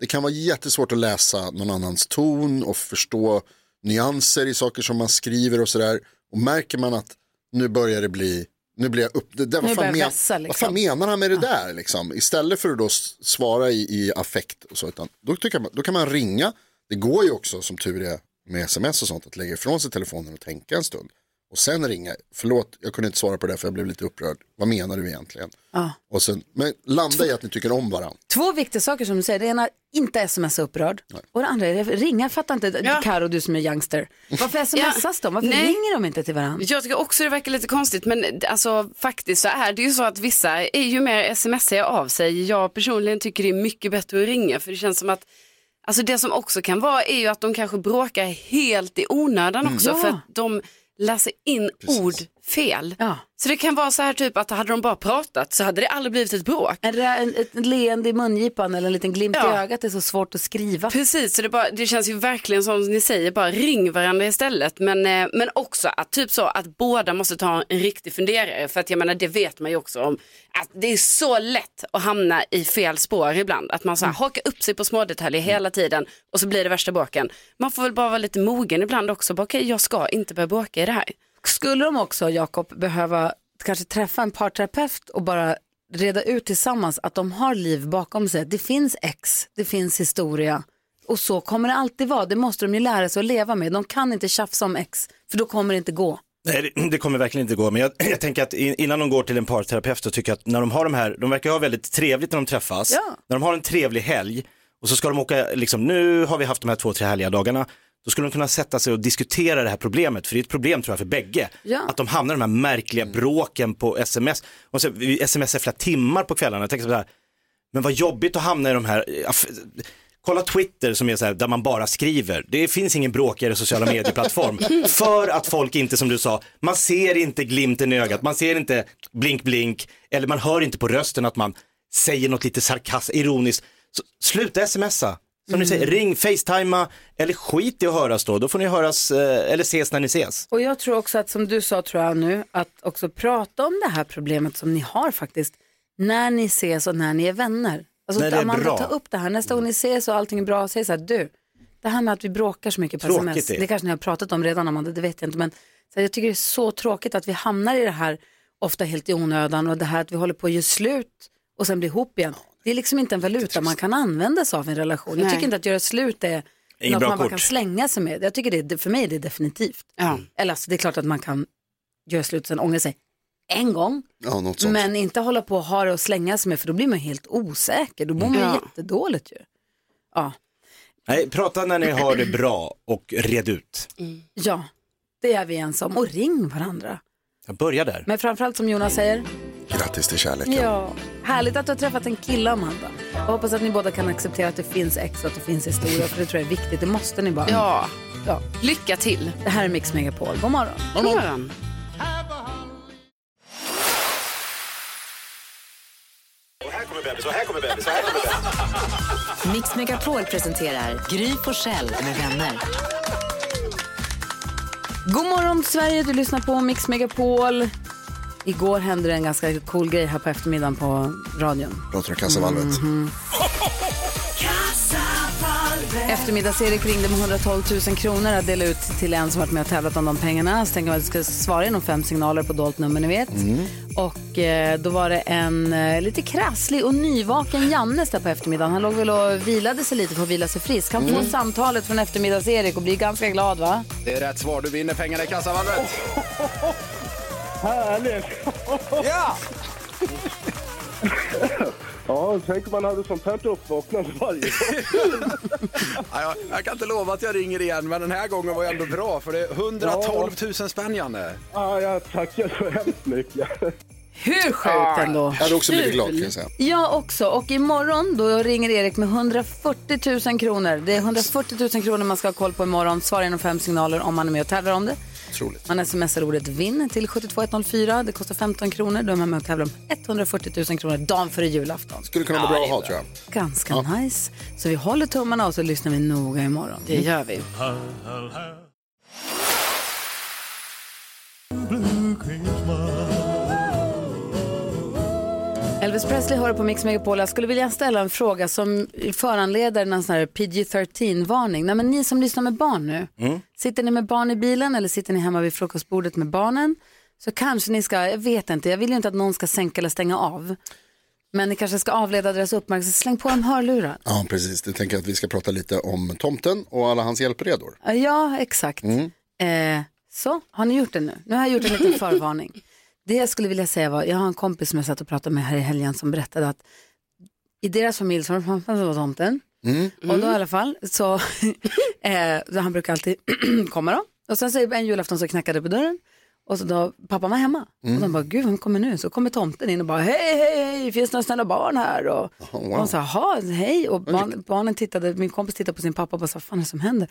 det kan vara jättesvårt att läsa någon annans ton och förstå nyanser i saker som man skriver och sådär. Och märker man att nu börjar det bli, nu blir jag upp, det, där, vad, fan men, vässa, liksom. vad fan menar han med det där liksom? Istället för att då svara i, i affekt och så, utan då, tycker man, då kan man ringa. Det går ju också som tur är med sms och sånt att lägga ifrån sig telefonen och tänka en stund. Och sen ringa, förlåt jag kunde inte svara på det för jag blev lite upprörd. Vad menar du egentligen? Ja. Och sen, men landa i att ni tycker om varandra. Två viktiga saker som du säger. Det ena, inte smsa upprörd. Och det andra, är ringa. Fattar inte, Karo du som är youngster. Varför smsas de? Varför Nej. ringer de inte till varandra? Jag tycker också det verkar lite konstigt men alltså faktiskt så är det ju så att vissa är ju mer smsiga av sig. Jag personligen tycker det är mycket bättre att ringa för det känns som att Alltså det som också kan vara är ju att de kanske bråkar helt i onödan Mm. också Ja. för att de läser in ord fel. Ja. Så det kan vara så här typ att hade de bara pratat så hade det aldrig blivit ett bråk. Det en, ett leende i mungipan eller en liten glimt i Ja. ögat? Det är så svårt att skriva. Precis, så det, bara, det känns ju verkligen som ni säger, bara ring varandra istället. Men, eh, men också att typ så att båda måste ta en riktig funderare. För att jag menar det vet man ju också om. Att det är så lätt att hamna i fel spår ibland. Att man så Mm. här, hakar upp sig på små detaljer hela tiden och så blir det värsta bråken. Man får väl bara vara lite mogen ibland också. Bara, Okej, jag ska inte börja bråka i det här. Skulle de också, Jakob, behöva kanske träffa en parterapeut och bara reda ut tillsammans att de har liv bakom sig. Det finns ex, det finns historia och så kommer det alltid vara. Det måste de ju lära sig att leva med. De kan inte tjafsa om ex, för då kommer det inte gå. Nej, det, kommer verkligen inte gå. Men jag, [CLEARS THROAT] jag tänker att in- innan de går till en parterapeut så tycker jag att när de har de här, de verkar ha väldigt trevligt när de träffas. Ja. När de har en trevlig helg och så ska de åka, liksom, nu har vi haft de här två, tre härliga dagarna. Då skulle de kunna sätta sig och diskutera det här problemet, för det är ett problem tror jag för bägge. Ja. Att de hamnar i de här märkliga bråken på sms. Och så, vi smsar flera timmar på kvällarna. Jag tänker så här, men vad jobbigt att hamna i de här, f- kolla Twitter som är så här, där man bara skriver. Det finns ingen bråkigare sociala medieplattform. [LAUGHS] för att folk inte, som du sa, man ser inte glimten i ögat, man ser inte blink blink, eller man hör inte på rösten att man säger något lite sarkastiskt, ironiskt. Så, sluta smsa. Som ni säger, ring, facetima eller skit i att höras då. Då får ni höras eh, eller ses när ni ses. Och jag tror också att som du sa tror jag nu, att också prata om det här problemet som ni har faktiskt, när ni ses och när ni är vänner. Alltså När det är Amanda, bra. ta upp det här, nästa gång ni ses och allting är bra, säg så här, du, det här med att vi bråkar så mycket på Tråkigt sms, det. det kanske ni har pratat om redan Amanda, det vet jag inte, men så här, jag tycker det är så tråkigt att vi hamnar i det här, ofta helt i onödan och det här att vi håller på att göra slut och sen blir ihop igen. Det är liksom inte en valuta man kan använda sig av i en relation. Jag Nej. tycker inte att göra slut är Ingen något man bara kort. kan slänga sig med. Jag tycker det, är- för mig är det definitivt. Ja. Eller alltså, det är klart att man kan göra slut och sen ångra sig en gång. Ja, något sånt. Men inte hålla på och ha det och slänga sig med för då blir man helt osäker. Då mår man Ja. jättedåligt ju. Ja. Nej, prata när ni har det bra och red ut. ja, det är vi ensam. Och ring varandra. Jag börjar där. Men framförallt som Jonas säger, Grattis till kärleken. ja, härligt att du har träffat en kille Amanda. Jag hoppas att ni båda kan acceptera att det finns ex och att det finns historia för det tror jag är viktigt. Det måste ni bara. Ja, Ja. lycka till. Det här är Mix Megapol. God morgon. God morgon. Mix Megapol presenterar Gry Forssell med vänner. God morgon Sverige, du lyssnar på Mix Megapol. Igår hände det en ganska cool grej här på eftermiddagen på radion. Pratar du kassavalvet? Mhm. Eftermiddags-Erik ringde med 112 000 kronor att dela ut till en som varit med och tävlat om de pengarna. Så tänker man att jag ska svara genom fem signaler på dolt nummer, ni vet. Och eh, då var det en eh, lite krasslig och nyvaken Jannes där på eftermiddagen. Han låg väl och vilade sig lite för att vila sig frisk. Han får Mm. samtalet från eftermiddags-Erik och blir ganska glad va? Det är rätt svar. Du vinner pengarna i kassavalvet. [LAUGHS] Härligt! Ja! [LAUGHS] Ja, tänk om man hade sånt här uppvaknande varje dag. [LAUGHS] Ja, jag, jag kan inte lova att jag ringer igen, men den här gången var jag ändå bra för det är 112 000 spänn, Janne. Ja, jag tackar så hemskt mycket. Hur sjukt ändå? Jag hade också blivit glad kan jag säga. Jag också. Och imorgon då ringer Erik med 140 000 kronor. Det är 140 000 kronor man ska ha koll på imorgon. Svara inom fem signaler om man är med och tävlar om det. Otroligt. Man smsar ordet vinn till 72104. Det kostar 15 kronor. Då är man med och tävlar om 140 000 kronor dagen före julafton. Skulle kunna vara bra att ha tror jag. Ganska Ja. nice. Så vi håller tummarna och så lyssnar vi noga imorgon. Det gör vi. Elvis Presley hör på Mix Megapol. Jag skulle vilja ställa en fråga som föranleder en sån här PG-13-varning. Nej, men ni som lyssnar med barn nu, Mm. sitter ni med barn i bilen eller sitter ni hemma vid frukostbordet med barnen så kanske ni ska, jag vet inte, jag vill ju inte att någon ska sänka eller stänga av. Men ni kanske ska avleda deras uppmärksamhet. Släng på dem hörlurar. Ja, precis. Det tänker jag att vi ska prata lite om tomten och alla hans hjälpredor. Ja, exakt. Mm. Eh, så, har ni gjort det nu? Nu har jag gjort en liten [LAUGHS] förvarning. Det jag skulle vilja säga var, jag har en kompis som jag satt och pratade med här i helgen som berättade att i deras familj så var tomten. Mm. Och då i alla fall så, [LAUGHS] eh, så han brukar alltid [CLEARS THROAT] komma då. Och sen så en julafton så knackade det på dörren. Och så då, pappa var hemma. Mm. Och de bara, gud vem kommer nu? Så kommer tomten in och bara, hej, hej, hej, finns det några snälla barn här? Och, wow. och de sa, jaha, hej. Och barn, barnen tittade, min kompis tittade på sin pappa och bara, vad fan är det som händer?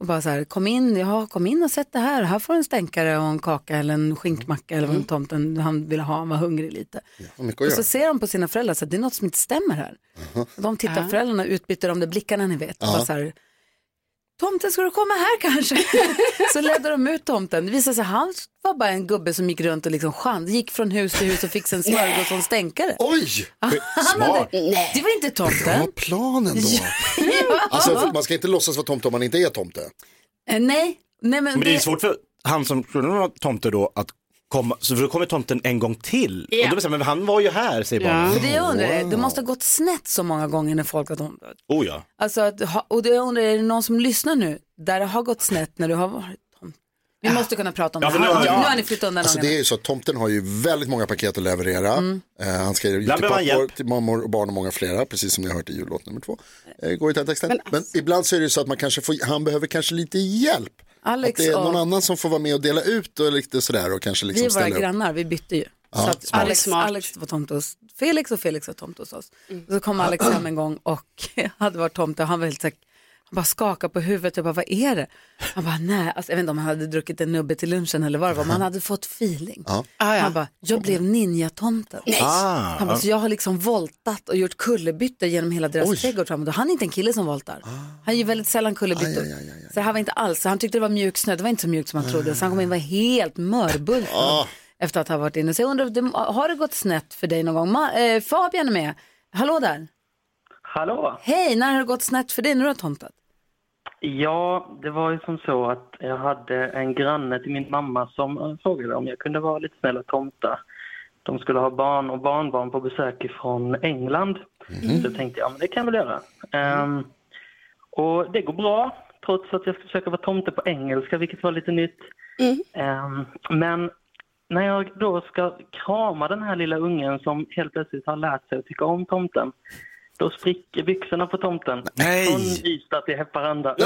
Och bara så här, kom in, ja, kom in och sätt det här. Här får du en stänkare och en kaka eller en skinkmacka eller vad tomten han ville ha, han var hungrig lite. Mycket Och så ser de på sina föräldrar så att det är något som inte stämmer här. Och de tittar, Ja. föräldrarna utbyter de där blickarna ni vet. Ja. Bara så här, Tomten, ska du komma här kanske? [LAUGHS] så ledde de ut tomten. Det visade sig han var bara en gubbe som gick runt och liksom chans, gick från hus till hus och fixade en smörgås och en stänkare. Oj, Han smart. det var inte tomten. Bra planen då. Ja. [LAUGHS] Alltså, man ska inte låtsas vara tomte om man inte är tomte. Eh, nej, nej men, Men det är svårt för han som skulle vara tomte då att komma, så då kommer tomten en gång till. Ja. Och då bestämmer man, men han var ju här, säger barnen. För det jag undrar är, det måste ha gått snett så många gånger när folk har tomtat. Oh ja. Alltså, att, och det jag undrar, är det någon som lyssnar nu där det har gått snett när du har varit tomte? Vi måste kunna prata om Ja, det. nu har- nu ja. har ni flyttat undan Alltså det är ju så att tomten har ju väldigt många paket att leverera. Mm. Eh, han ska ge till pappor, hjälp. till mammor och barn och många flera, precis som ni har hört i jullåt nummer två. Eh, går i den texten. Men, ibland så är det ju så att man kanske får, han behöver kanske lite hjälp. Alex att det är någon och- annan som får vara med och dela ut och lite sådär och kanske Vi liksom är våra ställa upp. grannar, vi bytte ju. Ja, så. Alex, Alex var tomte hos Felix och Felix var tomte hos oss. Och så kom Alex hem en gång och [LAUGHS] hade varit tomte och han var helt så här, han bara skakade på huvudet. Jag bara, vad är det? Han bara, nej, alltså, jag vet inte om han hade druckit en nubbe till lunchen eller vad det var, men han hade fått feeling. Ja. Han bara, jag blev ninjatomten. Ah. Han bara, så jag har liksom voltat och gjort kullerbyttor genom hela deras Oj. trädgård. fram. Och då, Han är inte en kille som voltar. Han gör väldigt sällan kullerbyttor. Så det här var inte alls, så han tyckte det var mjuk snö, det var inte så mjukt som han trodde. Så han kom in och var helt mörbultad Ah. efter att ha varit inne. Så jag undrar, det- har det gått snett för dig någon gång? Ma- eh, Fabian är med. Hallå där. Hallå! Hej, när har det gått snett för dig när du har tomtat? Ja, det var ju som så att jag hade en granne till min mamma som eh, frågade om jag kunde vara lite snäll och tomta. De skulle ha barn och barnbarn på besök från England. Så jag tänkte, ja men det kan jag väl göra. Ehm, och det går bra, trots att jag ska försöka vara tomte på engelska, vilket var lite nytt. Ehm, men när jag då ska krama den här lilla ungen som helt plötsligt har lärt sig att tycka om tomten, då spricker byxorna på tomten. Nej! Från Ystad till Haparanda. [LAUGHS]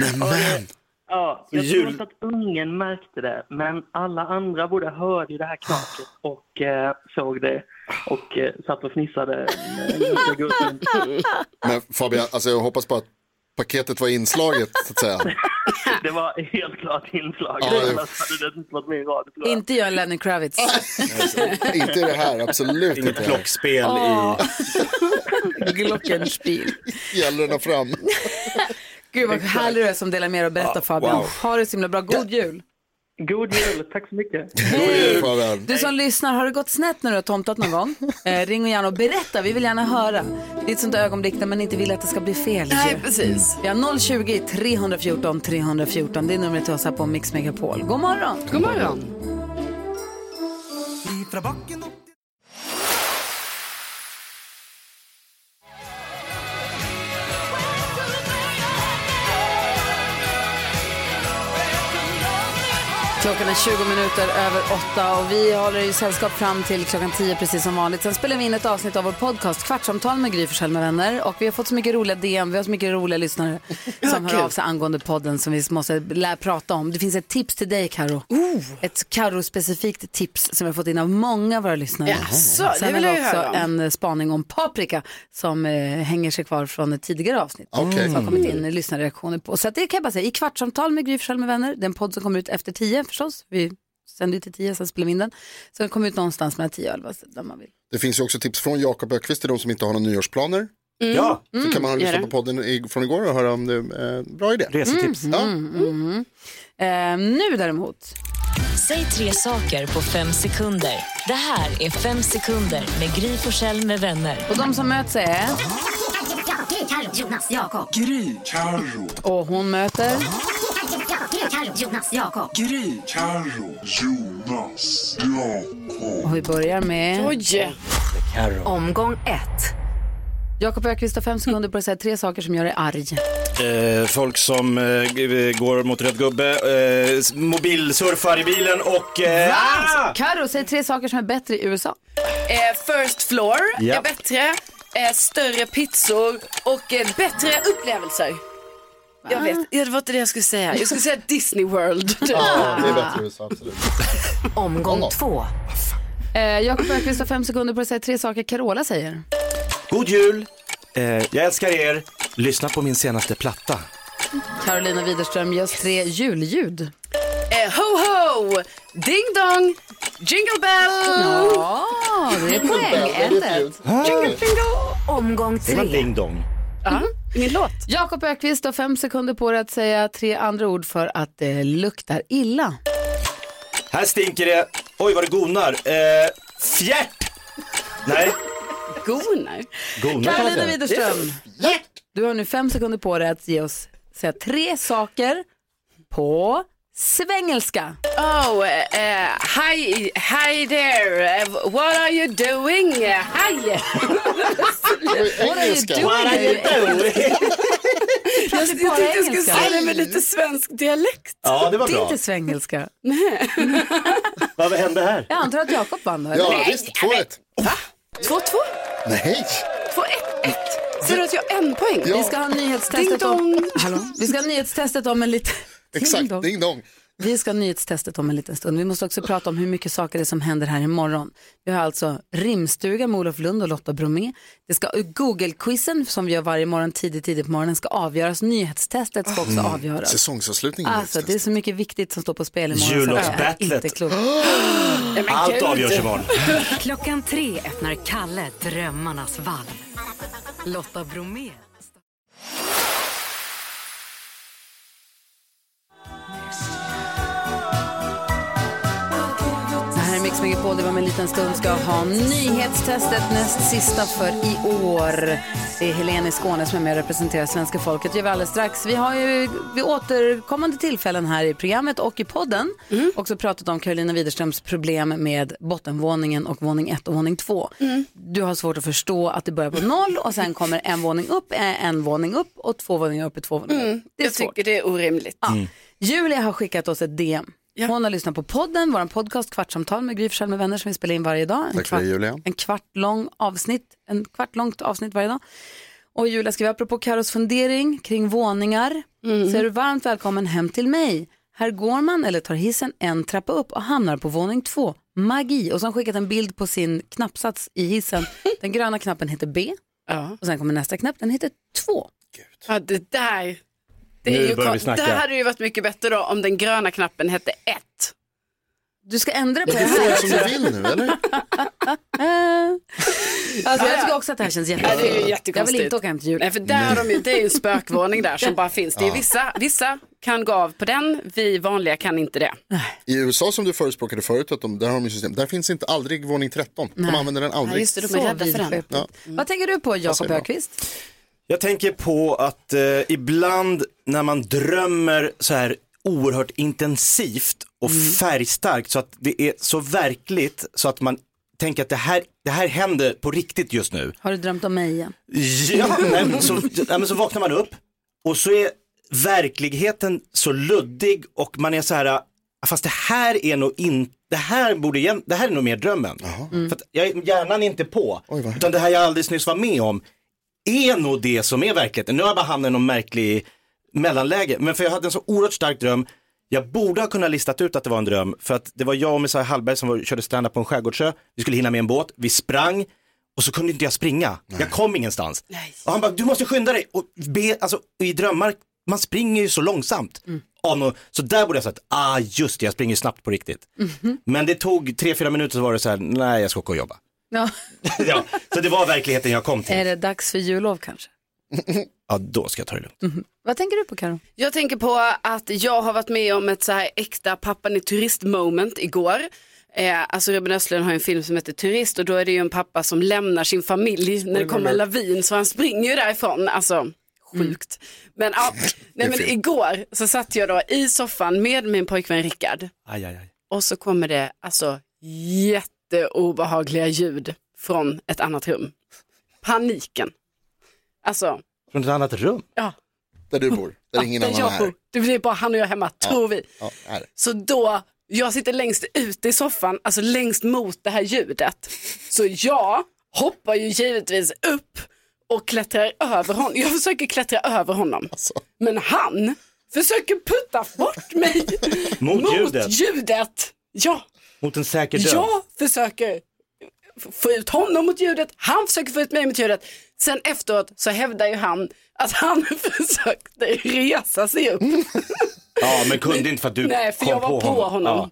Nämen! Ja, jag Jul- tror inte att ungen märkte det, men alla andra både hörde ju det här knaket och eh, såg det och eh, satt och fnissade. Men Fabian, alltså jag hoppas på att paketet var inslaget så att säga. [LAUGHS] det var helt klart inslag. Ja, det- Annars hade det inte varit med i radio tror jag. Inte jag, Lenny Kravitz. [LAUGHS] inte det här, absolut Inget inte. klockspel Åh. i... [LAUGHS] Glockenspiel. Fjällrarna fram. Gud vad härlig du är som delar med dig och berättar Fabian. wow. Ha det så himla bra. God jul. God jul, tack så mycket. [LAUGHS] Hej! Fabian. Du som lyssnar, har det gått snett när du har tomtat någon gång? [LAUGHS] Eh, ring och gärna och berätta, vi vill gärna höra. Det är ett sånt där ögonblick när man inte vill att det ska bli fel. Nej, ju. precis. Vi har 020 314 314, det är numret till oss här på Mix Megapol. God morgon! God morgon. trabacken och Klockan är 20 minuter över åtta och vi håller i sällskap fram till klockan 10 precis som vanligt. Sen spelar vi in ett avsnitt av vår podcast Kvartsamtal med Gry Forssell med vänner och vi har fått så mycket roliga DM, vi har så mycket roliga lyssnare [LAUGHS] som hör av sig angående podden som vi måste lära prata om. Det finns ett tips till dig Karo. Ett Karo-specifikt tips som vi har fått in av många av våra lyssnare. Jaså, det Sen vill har vi också en eh, spaning om paprika som eh, hänger sig kvar från ett tidigare avsnitt. Okej. Som har kommit in lyssnarreaktioner på. Så det kan jag bara säga, i Kvartsamtal med Gry Forssell med vänner, det är en podd som kommer ut efter 10 förstås. Vi sänder ju till 10, sen spelar vi in den. Så den kommer ut någonstans mellan 10 och 11, så där man vill. Det finns ju också tips från Jakob Ökvist till de som inte har några nyårsplaner. Mm. Ja. Så Mm, kan man lyssna på podden i, från igår och höra om det är en bra idé. Resetips. Ja. Mm, mm. Eh, nu däremot. Säg tre saker på fem sekunder. Det här är Fem sekunder med Gry Forssell med vänner. Och de som möts är... Carro, Jonas, Jakob. Gry, Carro. Och hon möter... Carro, Jonas, Jakob. Gry, Carro, Jonas, Jakob. Och vi börjar med... Oj! Omgång ett. Jakob Ökvist har fem sekunder på att säga tre saker som gör dig arg. Eh, folk som eh, går mot röd gubbe, eh, mobilsurfar i bilen och... Eh, ah! Karo, säg tre saker som är bättre i USA. Eh, first floor Ja. är bättre, eh, större pizzor och eh, bättre upplevelser. Jag vet, ja, det var inte det jag skulle säga. Jag skulle säga Disney World. [LAUGHS] Ja, det är bättre USA, absolut. Omgång två. Eh, Jakob Ökvist har fem sekunder på att säga tre saker Carola säger. God jul! Eh, jag älskar er. Lyssna på min senaste platta. Carolina Widerström ger oss tre julljud. Eh, ho ho, ding dong, jingle bell. Ja, det är poäng. 1-1. Jingle jingle. Omgång Det var ding dong. Ja, min låt. Jakob Ökvist har fem sekunder på dig att säga tre andra ord för att det luktar illa. Här stinker det. Oj vad det gonar. Eh, fjärt! Nej, Gonar. säga. Widerström, du har nu fem sekunder på dig att ge oss säga tre saker på svengelska. Oh, eh, hi, hi there. Eh, what are you doing? Hi. [LAUGHS] What are you doing? What are you doing? [LAUGHS] Jag, jag tänkte jag skulle engelska. säga det med lite svensk dialekt. Ja, det var Det är bra. inte svengelska. [LAUGHS] Vad hände här? Jag antar att Jakob vann då? Ja, visst. 2-1. 2-2. Nej. 2-1. Ser du att jag har en poäng? Ja. Vi ska ha nyhetstestet om... Hallå? Vi ska ha nyhetstestet om en liten... Exakt, dong. ding dong. Vi ska ha nyhetstestet om en liten stund. Vi måste också prata om hur mycket saker det är som händer här imorgon. Vi har alltså rimstuga med Olof Lund och Lotta Bromé. Det ska Google-quizen som vi gör varje morgon tidigt, tidigt på morgonen ska avgöras. Nyhetstestet ska också avgöras. Säsongsavslutningen. Alltså det är så mycket viktigt som står på spel imorgon. [GASPS] men Allt avgörs imorgon. Klockan tre öppnar Kalle Drömmarnas valv. Lotta Bromé. Mix Megapol, det var med en liten stund ska ha nyhetstestet näst sista för i år. Det är Helene Skåne som är med och representerar svenska folket. Det gör vi alldeles strax. Vi har ju vid återkommande tillfällen här i programmet och i podden också pratat om Carolina Widerströms problem med bottenvåningen och våning 1 och våning 2. Du har svårt att förstå att det börjar på noll och sen kommer en våning upp, eh, en våning upp och två våningar upp är två våningar upp. Mm, Det är jag svårt. tycker det är orimligt. Ja. Julia har skickat oss ett DM. Hon har lyssnat på podden, vår podcast Kvartsamtal med Gry med vänner som vi spelar in varje dag. En Tack för det, Julia. En kvart lång avsnitt, en kvart långt avsnitt varje dag. Och Julia skriver apropå Karos fundering kring våningar Mm. så är du varmt välkommen hem till mig. Här går man eller tar hissen en trappa upp och hamnar på våning två. Magi. Och så har skickat en bild på sin knappsats i hissen. Den gröna knappen heter B Ja. och sen kommer nästa knapp, den heter 2. Ja, det där. Det, Nu är ju börjar vi snacka. det hade ju varit mycket bättre då om den gröna knappen hette 1. Du ska ändra på det Du får här. som du vill nu, eller? [LAUGHS] Alltså, jag tycker också att det här känns Ja, jättekonstigt. det är ju jag vill inte åka hem till jul. Nej, för där har de ju, det är ju en spökvåning där som [LAUGHS] bara finns. Det är vissa, vissa kan gå av på den, vi vanliga kan inte det. I USA som du förespråkade förut, att de, där har de system. Där finns inte aldrig våning 13. De använder den Ja, aldrig. just det, de Så är rädda för den. Ja. Vad tänker du på Jakob. Ökvist? Jag tänker på att eh, ibland när man drömmer så här oerhört intensivt och färgstarkt så att det är så verkligt så att man tänker att det här, det här händer på riktigt just nu. Har du drömt om mig igen? Ja, nej, men så, nej, men så vaknar man upp och så är verkligheten så luddig och man är så här, "Ah, fast det här är nog inte, det här borde igen, det här är nog mer drömmen. För att jag, hjärnan är inte på, utan det här jag alldeles nyss var med om är nog det som är verkligheten. Nu har jag bara hamnat i någon märklig mellanläge, men för jag hade en så oerhört stark dröm. Jag borde ha kunnat listat ut att det var en dröm, för att det var jag och Messiah Hallberg som var, körde stand-up på en skärgårdsö. Vi skulle hinna med en båt, vi sprang och så kunde inte jag springa. Jag kom ingenstans. Och han bara, du måste skynda dig. Och be, alltså, I drömmar, man springer ju så långsamt. Av nå- så där borde jag sagt, ah just det, jag springer snabbt på riktigt. Men det tog tre, fyra minuter så var det så här, nej jag ska åka och jobba. Ja. ja, så det var verkligheten jag kom till. Är det dags för jullov kanske? Ja, då ska jag ta det lugnt. Vad tänker du på Karo? Jag tänker på att jag har varit med om ett så här äkta pappan i turist moment igår. Eh, alltså Ruben Östlund har en film som heter Turist och då är det ju en pappa som lämnar sin familj när det kommer en lavin så han springer ju därifrån. Alltså sjukt. Men, ja, nej, men igår så satt jag då i soffan med min pojkvän Rickard Aj, aj, aj. och så kommer det alltså jätteobehagliga ljud från ett annat rum. Paniken. Alltså, Från ett annat rum? ja. Där du bor, där ingen där annan jag är. bor. Det blir bara han och jag hemma, tror vi. Ja, är det. Så då, jag sitter längst ute i soffan, alltså längst mot det här ljudet. Så jag hoppar ju givetvis upp och klättrar över honom. Jag försöker klättra över honom. Alltså. Men han försöker putta bort mig Mot ljudet? ljudet. Ja, Mot en säker död? jag försöker få ut honom mot ljudet, han försöker få ut mig mot ljudet. Sen efteråt så hävdar ju han att han [LAUGHS] försökte resa sig upp. [LAUGHS] Ja, men kunde inte för att du Nej, för kom jag var på, honom. Ja.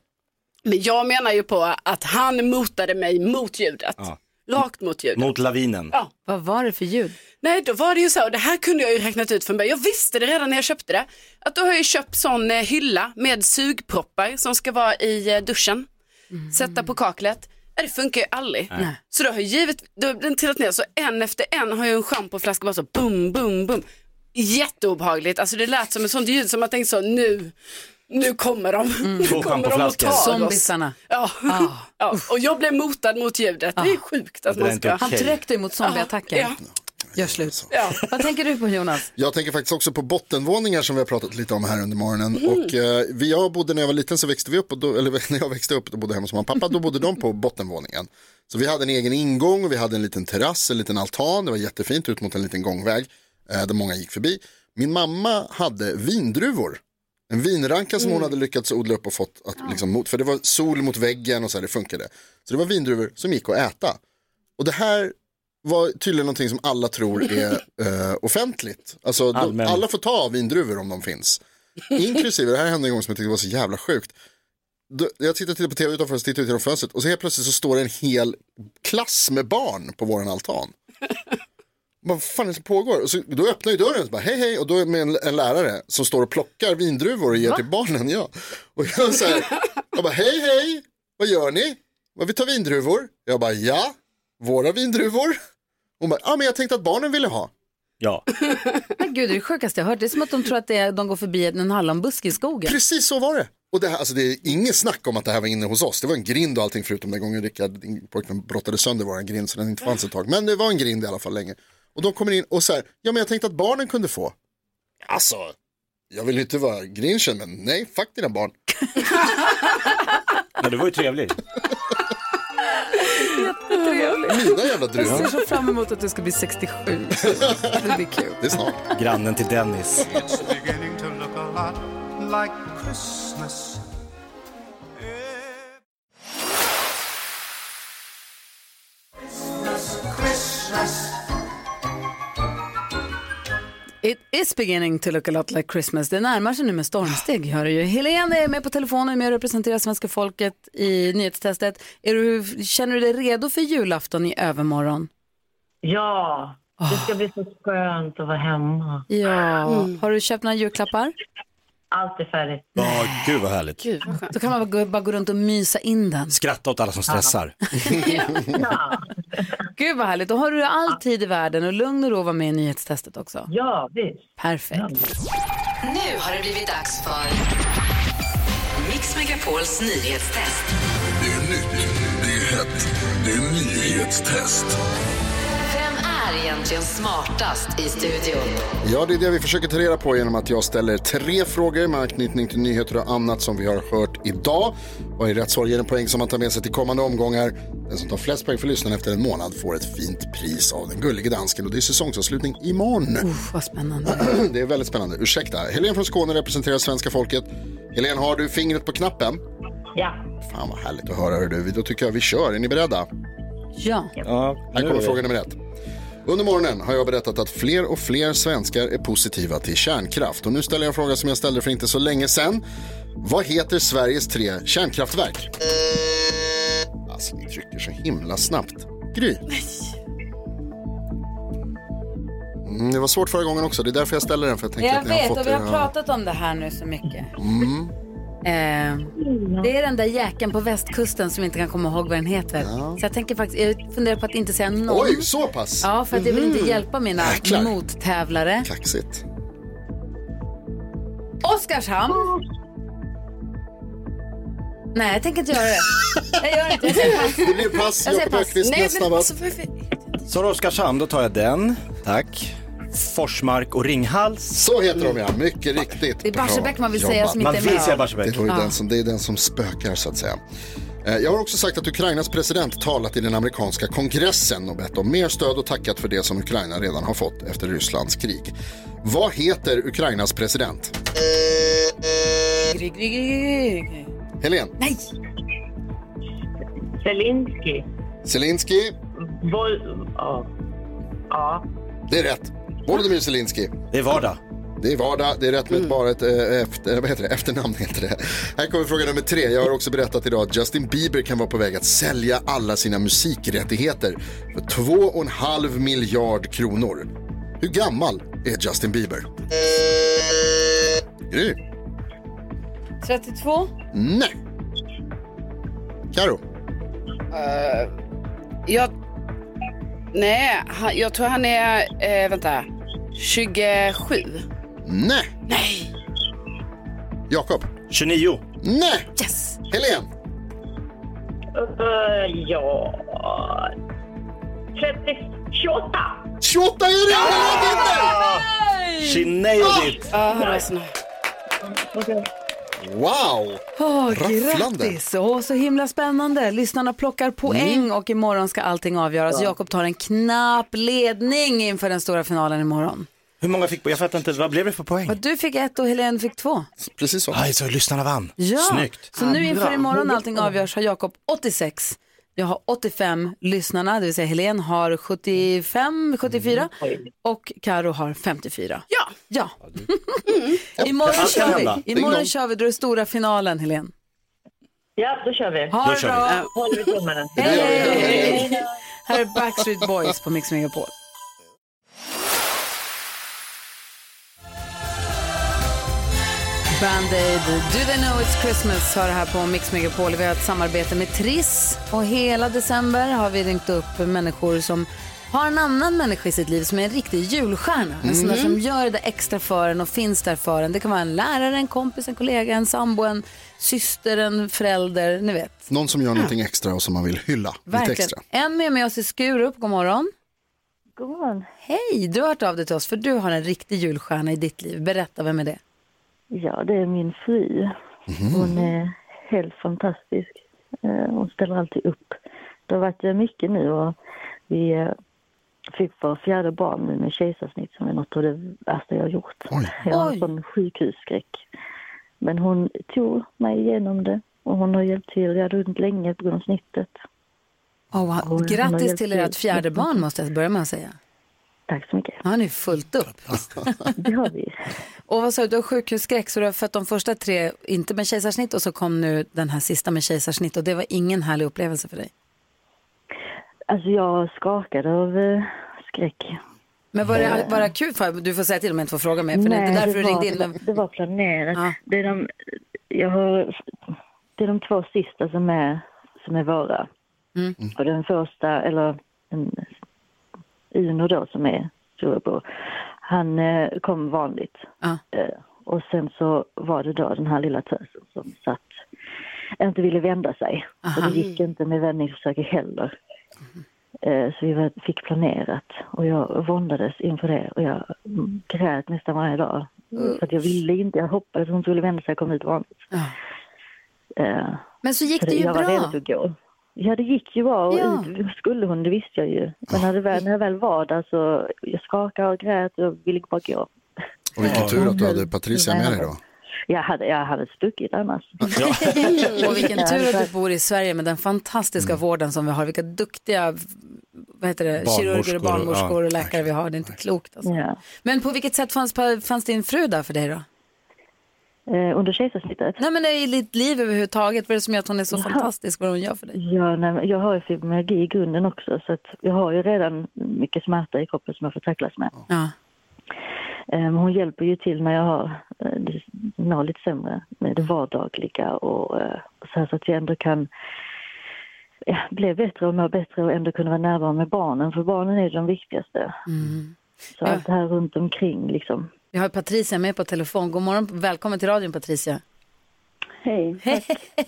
Men jag menar ju på att han motade mig mot ljudet. Ja. Rakt mot ljudet. Mot lavinen. Ja. Vad var det för ljud? Nej, då var det ju så, och det här kunde jag ju räknat ut från början. Jag visste det redan när jag köpte det. Att då har jag ju köpt sån eh, hylla med sugproppar som ska vara i eh, duschen. Sätta på kaklet. Det funkar ju aldrig. Nej. Så då har jag givet, då har den trillat ner så en efter en har jag en schampoflaska bara så bum, bum, bum. Jätteobehagligt, alltså det lät som ett sånt ljud som man tänkte så nu, nu kommer de. [LAUGHS] Nu Två kommer de och tar oss. Zombisarna. Ja. ja, och jag blev motad mot ljudet. Det är sjukt att Det man ska. okej. Han tryckte emot zombieattacker. Ja. Gör slut. Ja. Vad tänker du på Jonas? Jag tänker faktiskt också på bottenvåningar som vi har pratat lite om här under morgonen. Mm. Och eh, vi, jag bodde när jag var liten så växte vi upp, och då, eller [LAUGHS] när jag växte upp och bodde hemma hos mamma och pappa, då bodde de på bottenvåningen. Så vi hade en egen ingång och vi hade en liten terrass, en liten altan, det var jättefint ut mot en liten gångväg eh, där många gick förbi. Min mamma hade vindruvor. En vinranka som hon hade lyckats odla upp och fått att liksom mot, för det var sol mot väggen och så här, det funkade. Så det var vindruvor som gick att äta. Och det här var tydligen någonting som alla tror är [LAUGHS] eh, offentligt. Alltså de, Allmän. alla får ta vindruvor om de finns. Inklusive, det här hände en gång som jag tyckte var så jävla sjukt. Då, jag tittade, tittade på tv utanför och så tittade ut genom fönstret och så helt plötsligt så står det en hel klass med barn på våran altan. [LAUGHS] Vad fan är det som pågår? Och så, då öppnar ju dörren och så bara hej hej och då är det en, en lärare som står och plockar vindruvor och ger till barnen. Ja. Och jag, så här, jag bara hej hej, vad gör ni? Vad vi tar vindruvor? Jag bara ja, våra vindruvor. Hon bara, ja men jag tänkte att barnen ville ha. Ja. [LAUGHS] Men gud, det är det sjukaste jag hört. Det är som att de tror att det är, de går förbi en hallonbuske i skogen. Precis så var det. Och det, här, alltså det är inget snack om att det här var inne hos oss. Det var en grind och allting förutom den gången Rickard, din pojkvän, brottade sönder vår grind så den inte fanns ett tag. Men det var en grind i alla fall länge. Och de kommer in och så här, ja men jag tänkte att barnen kunde få. Alltså, jag vill inte vara grinchen men nej, fuck dina barn. [LAUGHS] ja, det var ju trevligt. [LAUGHS] Jättetrevligt. Mina jävla Jag ser druvor. så fram emot att du ska bli 67. [LAUGHS] Det blir kul. Det är snart. Grannen till Dennis. It's beginning to look a lot like. Christmas, It is beginning to look a lot like Christmas. Det närmar sig nu med stormsteg. Hör ju. Helene är med på telefonen med och representerar svenska folket i nyhetstestet. Är du, känner du dig redo för julafton i övermorgon? Ja, det ska bli så skönt att vara hemma. Ja. Har du köpt några julklappar? Allt är färdigt. Ja, gud vad härligt. Då kan man bara gå, bara gå runt och mysa in den. Skratta åt alla som stressar. [LAUGHS] Gud vad härligt. Då har du all tid i världen och lugn och ro vara med i nyhetstestet också. Ja, visst. Perfekt. Nu har det blivit dags för Mix Megapols nyhetstest. Det är nytt, det är hett, Det är nyhetstest. Är egentligen smartast i studion? Ja, det är det vi försöker ta reda på genom att jag ställer tre frågor med anknytning till nyheter och annat som vi har hört idag. Varje rätt svar ger en poäng som man tar med sig till kommande omgångar. Den som tar flest poäng för lyssnaren efter en månad får ett fint pris av den gullige dansken och det är säsongsavslutning imorgon. Uff, vad spännande. [CLEARS THROAT] Det är väldigt spännande. Ursäkta, Helene från Skåne representerar svenska folket. Helene, har du fingret på knappen? Ja. Fan vad härligt att höra. hör Du. Då tycker jag vi kör. Är ni beredda? Ja. Här kommer fråga nummer ett. Under morgonen har jag berättat att fler och fler svenskar är positiva till kärnkraft. Och nu ställer jag en fråga som jag ställde för inte så länge sedan. Vad heter Sveriges tre kärnkraftverk? Alltså, ni trycker så himla snabbt. Gry. Mm, det var svårt förra gången också. Det är därför jag ställer den. För jag tänkte Jag att ni har vet fått och vi har pratat om det här nu så mycket. Mm. Eh, det är den där jäkeln på västkusten som inte kan komma ihåg vad den heter. Så jag tänker faktiskt, jag funderar på att inte säga någon. Oj, så pass? Ja, för att jag vill inte Mhm. hjälpa mina Jäklar. mottävlare. Kaxigt. Oskarshamn. Nej, jag tänker inte göra det. Jag gör inte. Pass. Det blir pass. Jag säger Jakob pass. Öqvist Nej, näst men snabbast. Så har Oskarshamn, då tar jag den. Tack. Forsmark och Ringhals. Så heter de ja, mycket riktigt. Det är Barsebäck man vill Bra säga som jobbat. inte är med. säga Barsebäck. Det, var ju Ja. den som, det är den som spökar så att säga. Eh, Jag har också sagt att Ukrainas president talat i den amerikanska kongressen och bett om mer stöd och tackat för det som Ukraina redan har fått efter Rysslands krig. Vad heter Ukrainas president? Gry. Helen Nej! Zelensky. Zelensky, Vol- ja. ja. det är rätt. Volodymyr Zelensky. Det är vardag. Det är vardag, det är rätt med bara ett eh, efter, vad heter det? efternamn. Heter det. Här kommer fråga nummer tre. Jag har också berättat idag att Justin Bieber kan vara på väg att sälja alla sina musikrättigheter för 2,5 miljard kronor. Hur gammal är Justin Bieber? Gry? 32. Nej. Karo? Eh, jag... Nej, han, jag tror han är, eh, vänta, 27. Nej. Nej. Jakob? 29. Nej. Yes. Helen? Uh, ja... 30... 28! 28 är det! She nailed it. Ja, sån här. Wow! Åh, Rafflande. grattis! Åh, så himla spännande. Lyssnarna plockar poäng Mm. och imorgon ska allting avgöras. Jakob tar en knapp ledning inför den stora finalen imorgon. Hur många fick Jag fattar inte, vad blev det för poäng? Du fick ett och Helene fick två. Precis så. Aj, så lyssnarna vann. Ja, Snyggt. så nu inför imorgon allting avgörs har Jakob 86. Jag har 85 lyssnarna, det vill säga Helene har 75, 74 och Karo har 54. Ja. Ja. [LAUGHS] imorgon Allt kan kör vi. Imorgon kör vi, då är det stora finalen Helene. Ja, då kör vi. Ha det bra. Håller vi tummarna. Hej! Här är Backstreet Boys på Mix Megapol. Band-Aid, Do They Know It's Christmas har det här på Mix Megapol. Vi har ett samarbete med Triss och hela december har vi ringt upp människor som har en annan människa i sitt liv som är en riktig julstjärna. En sån där som gör det extra för en och finns där för en. Det kan vara en lärare, en kompis, en kollega, en sambo, en syster, en förälder, ni vet. Någon som gör någonting extra och som man vill hylla lite Verkligen. extra. En med, med oss i Skurup, god morgon. God morgon. Hej, du har hört av dig till oss för du har en riktig julstjärna i ditt liv. Berätta, vem är det? Ja, det är min fru. Hon är helt fantastisk. Eh, Hon ställer alltid upp. Det har varit eh, mycket nu och vi eh, fick vår fjärde barn nu med kejsarsnitt som är något av det värsta jag har gjort. Jag har en sån sjukhusskräck. Men hon tog mig igenom det och hon har hjälpt till. Jag hade ont länge på grund av snittet. Oh, wow. Grattis till. ert fjärde barn måste jag börja med att säga. Tack så mycket. Ja, ni är fullt upp. Det har vi. [LAUGHS] Och vad sa du, du har sjukhusskräck så du har fött de första tre inte med kejsarsnitt och så kom nu den här sista med kejsarsnitt och det var ingen härlig upplevelse för dig. Alltså jag skakade av eh, skräck. Men var det, var det akut för Du får säga till om jag inte får fråga mer för det är inte därför du var, ringde in. det, var, det planerat. Det, är de, jag har, det är de två sista som är, som är våra. Mm. Och den första, eller den, Uno då som är storebror, han eh, kom vanligt. Eh, och sen så var det då den här lilla tösen som satt, inte ville vända sig. Och Aha. det gick inte med vändningsförsöket heller. Eh, Så vi var- fick planerat och jag våndades inför det och jag grät nästan varje dag. Mm. För att jag ville inte, jag hoppades hon skulle vända sig och komma ut vanligt. Eh, Men så gick så det ju jag var bra. redo att gå. Ja, det gick ju bra och Ja. ut skulle hon, det visste jag ju. Men när, det väl, när jag väl var där så jag skakade och grät och ville bara gå. Och vilken tur att du hade Patricia med dig då. Jag hade, jag hade stuckit annars. [LAUGHS] och vilken tur att du bor i Sverige med den fantastiska vården som vi har. Vilka duktiga vad heter det, kirurger och barnmorskor ja. och läkare vi har. Det är inte klokt. Alltså. Ja. Men på vilket sätt fanns, fanns din fru där för dig då? Eh, under kejsarsnittet? Nej men i ditt liv överhuvudtaget. Vad är det som gör att hon är så Ja. fantastisk vad hon gör för dig? Ja, nej, men jag har ju fibromyalgi i grunden också så att jag har ju redan mycket smärta i kroppen som jag får tacklas med. Ja. Eh, Hon hjälper ju till när jag har eh, mår lite sämre med det vardagliga och eh, så, här, så att jag ändå kan ja, bli bättre och må bättre och ändå kunna vara närvarande med barnen för barnen är ju de viktigaste. Mm. Så allt det här runt omkring liksom. Vi har Patricia med på telefon. God morgon, välkommen till radion Patricia. Hej.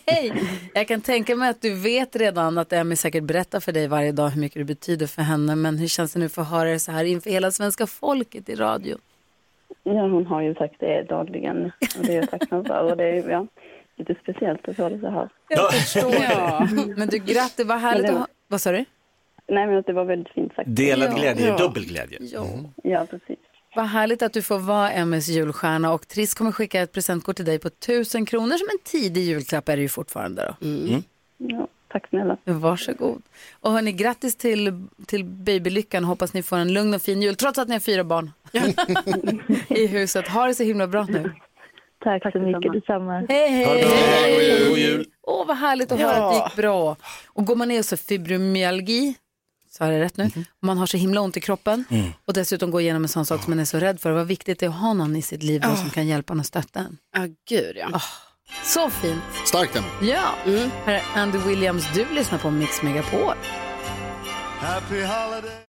Hej! Jag kan tänka mig att du vet redan att Emmy säkert berättar för dig varje dag hur mycket det betyder för henne. Men hur känns det nu för att höra det så här inför hela svenska folket i radio? Ja, hon har ju sagt det dagligen och det är jag tacksam för. Och det är ja, lite speciellt att få det så här. Jag förstår det. Men du, grattis, vad härligt det att ha... Vad sa du? Nej, men att det var väldigt fint sagt. Delad Ja. glädje, Ja. dubbel glädje. Ja. Ja, precis. Vad härligt att du får vara Emmys julstjärna och Triss kommer skicka ett presentkort till dig på 1000 kronor som en tidig julklapp är det ju fortfarande då. Mm. Ja, tack snälla. Varsågod. Och hörni, grattis till, till babylyckan. Hoppas ni får en lugn och fin jul trots att ni har fyra barn [LAUGHS] i huset. Ha det så himla bra nu. Tack, så mycket, detsamma. Hej, hej! God jul. Åh, vad härligt att Ja. höra att det gick bra. Och går man ner så fibromyalgi, så har jag rätt nu, och man har så himla ont i kroppen Mm. och dessutom går igenom en sån sak som man är så rädd för. Vad viktigt det är att ha någon i sitt liv Ja. som kan hjälpa en och stötta en. Ja, gud ja. Så fint. Starkt Emma. Ja, här är Andy Williams. Du lyssnar på Mix Megapol. Happy holiday.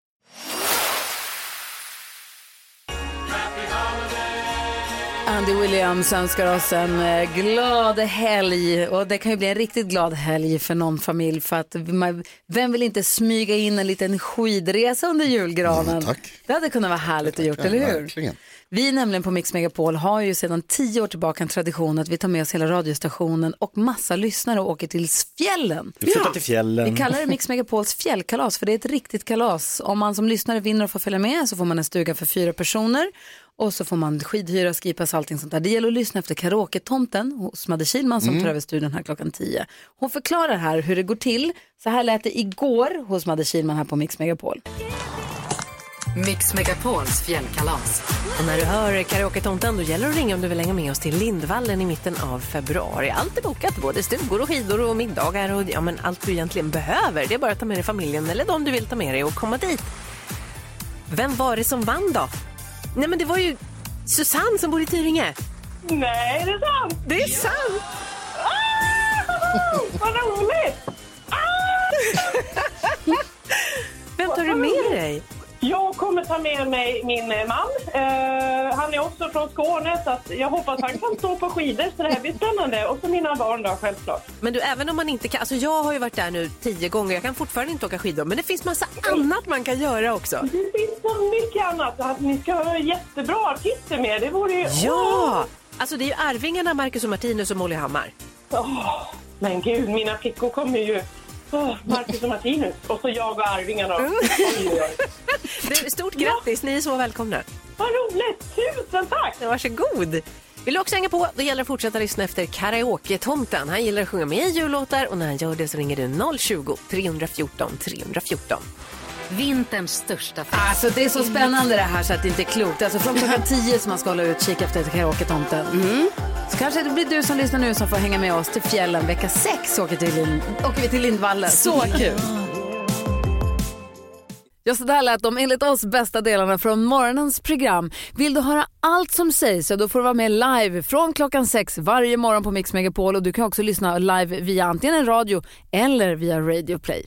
Andy Williams önskar oss en eh, glad helg och det kan ju bli en riktigt glad helg för någon familj för att man, vem vill inte smyga in en liten skidresa under julgranen? Det hade kunnat vara härligt att gjort, eller hur? Verkligen. Vi nämligen på Mix Megapol har ju sedan tio år tillbaka en tradition att vi tar med oss hela radiostationen och massa lyssnare och åker till fjällen. Vi flyttar till fjällen. Vi kallar det Mix Megapols fjällkalas för det är ett riktigt kalas. Om man som lyssnare vinner och får följa med så får man en stuga för fyra personer och så får man skidhyra, skipass, allting sånt där. Det gäller att lyssna efter karaoke-tomten hos Madde Kihlman som Mm. tar över studion här klockan tio. Hon förklarar här hur det går till. Så här lät det igår hos Madde Kihlman här på Mix Megapol. Mix Megapols fjällkalas. Och när du hör karaoke-tomten då gäller det att ringa om du vill hänga med oss till Lindvallen i mitten av februari. Allt är bokat, både stugor och skidor och middagar och ja, men allt du egentligen behöver. Det är bara att ta med dig familjen eller de du vill ta med dig och komma dit. Vem var det som vann då? Nej men det var ju Susanne som bor i Tyringe. Nej, det är sant! Det är sant! Ah, vad roligt! Vem tar du med dig? Kommer ta med mig min eh, man. Eh, han är också från Skåne så jag hoppas han kan stå på skidor så det här blir spännande. Och så mina barn då självklart. Men du, även om man inte kan, alltså jag har ju varit där nu tio gånger, jag kan fortfarande inte åka skidor, men det finns massa annat man kan göra också. Det finns så mycket annat. Ni ska ha jättebra artister med. Det vore ju... Ja! Alltså det är ju Arvingarna, Marcus och Martinus och Molly Hammar. Åh, men gud, mina flickor kommer ju... Oh, Marcus och Martinus. Och så jag och Arvingarna. Mm. Du, stort grattis, ni är så välkomna. Vad roligt, tusen tack! Varsågod. Vill du också hänga på? Då gäller det att fortsätta lyssna efter Karaoke-tomten. Han gillar att sjunga med i jullåtar och när han gör det så ringer du 020-314 314. Vinterns största fest. Alltså det är så spännande det här så att det inte är klokt. Alltså från klockan [LAUGHS] 10 som man ska hålla utkik efter karaoke-tomten. Så kanske det blir du som lyssnar nu som får hänga med oss till fjällen. Vecka 6 åker, till Lind- åker vi till Lindvallen. Så kul. Ja, så där lät de enligt oss bästa delarna från morgonens program. Vill du höra allt som sägs så då får du vara med live från klockan sex varje morgon på Mix Megapol och du kan också lyssna live via antingen en radio eller via Radio Play.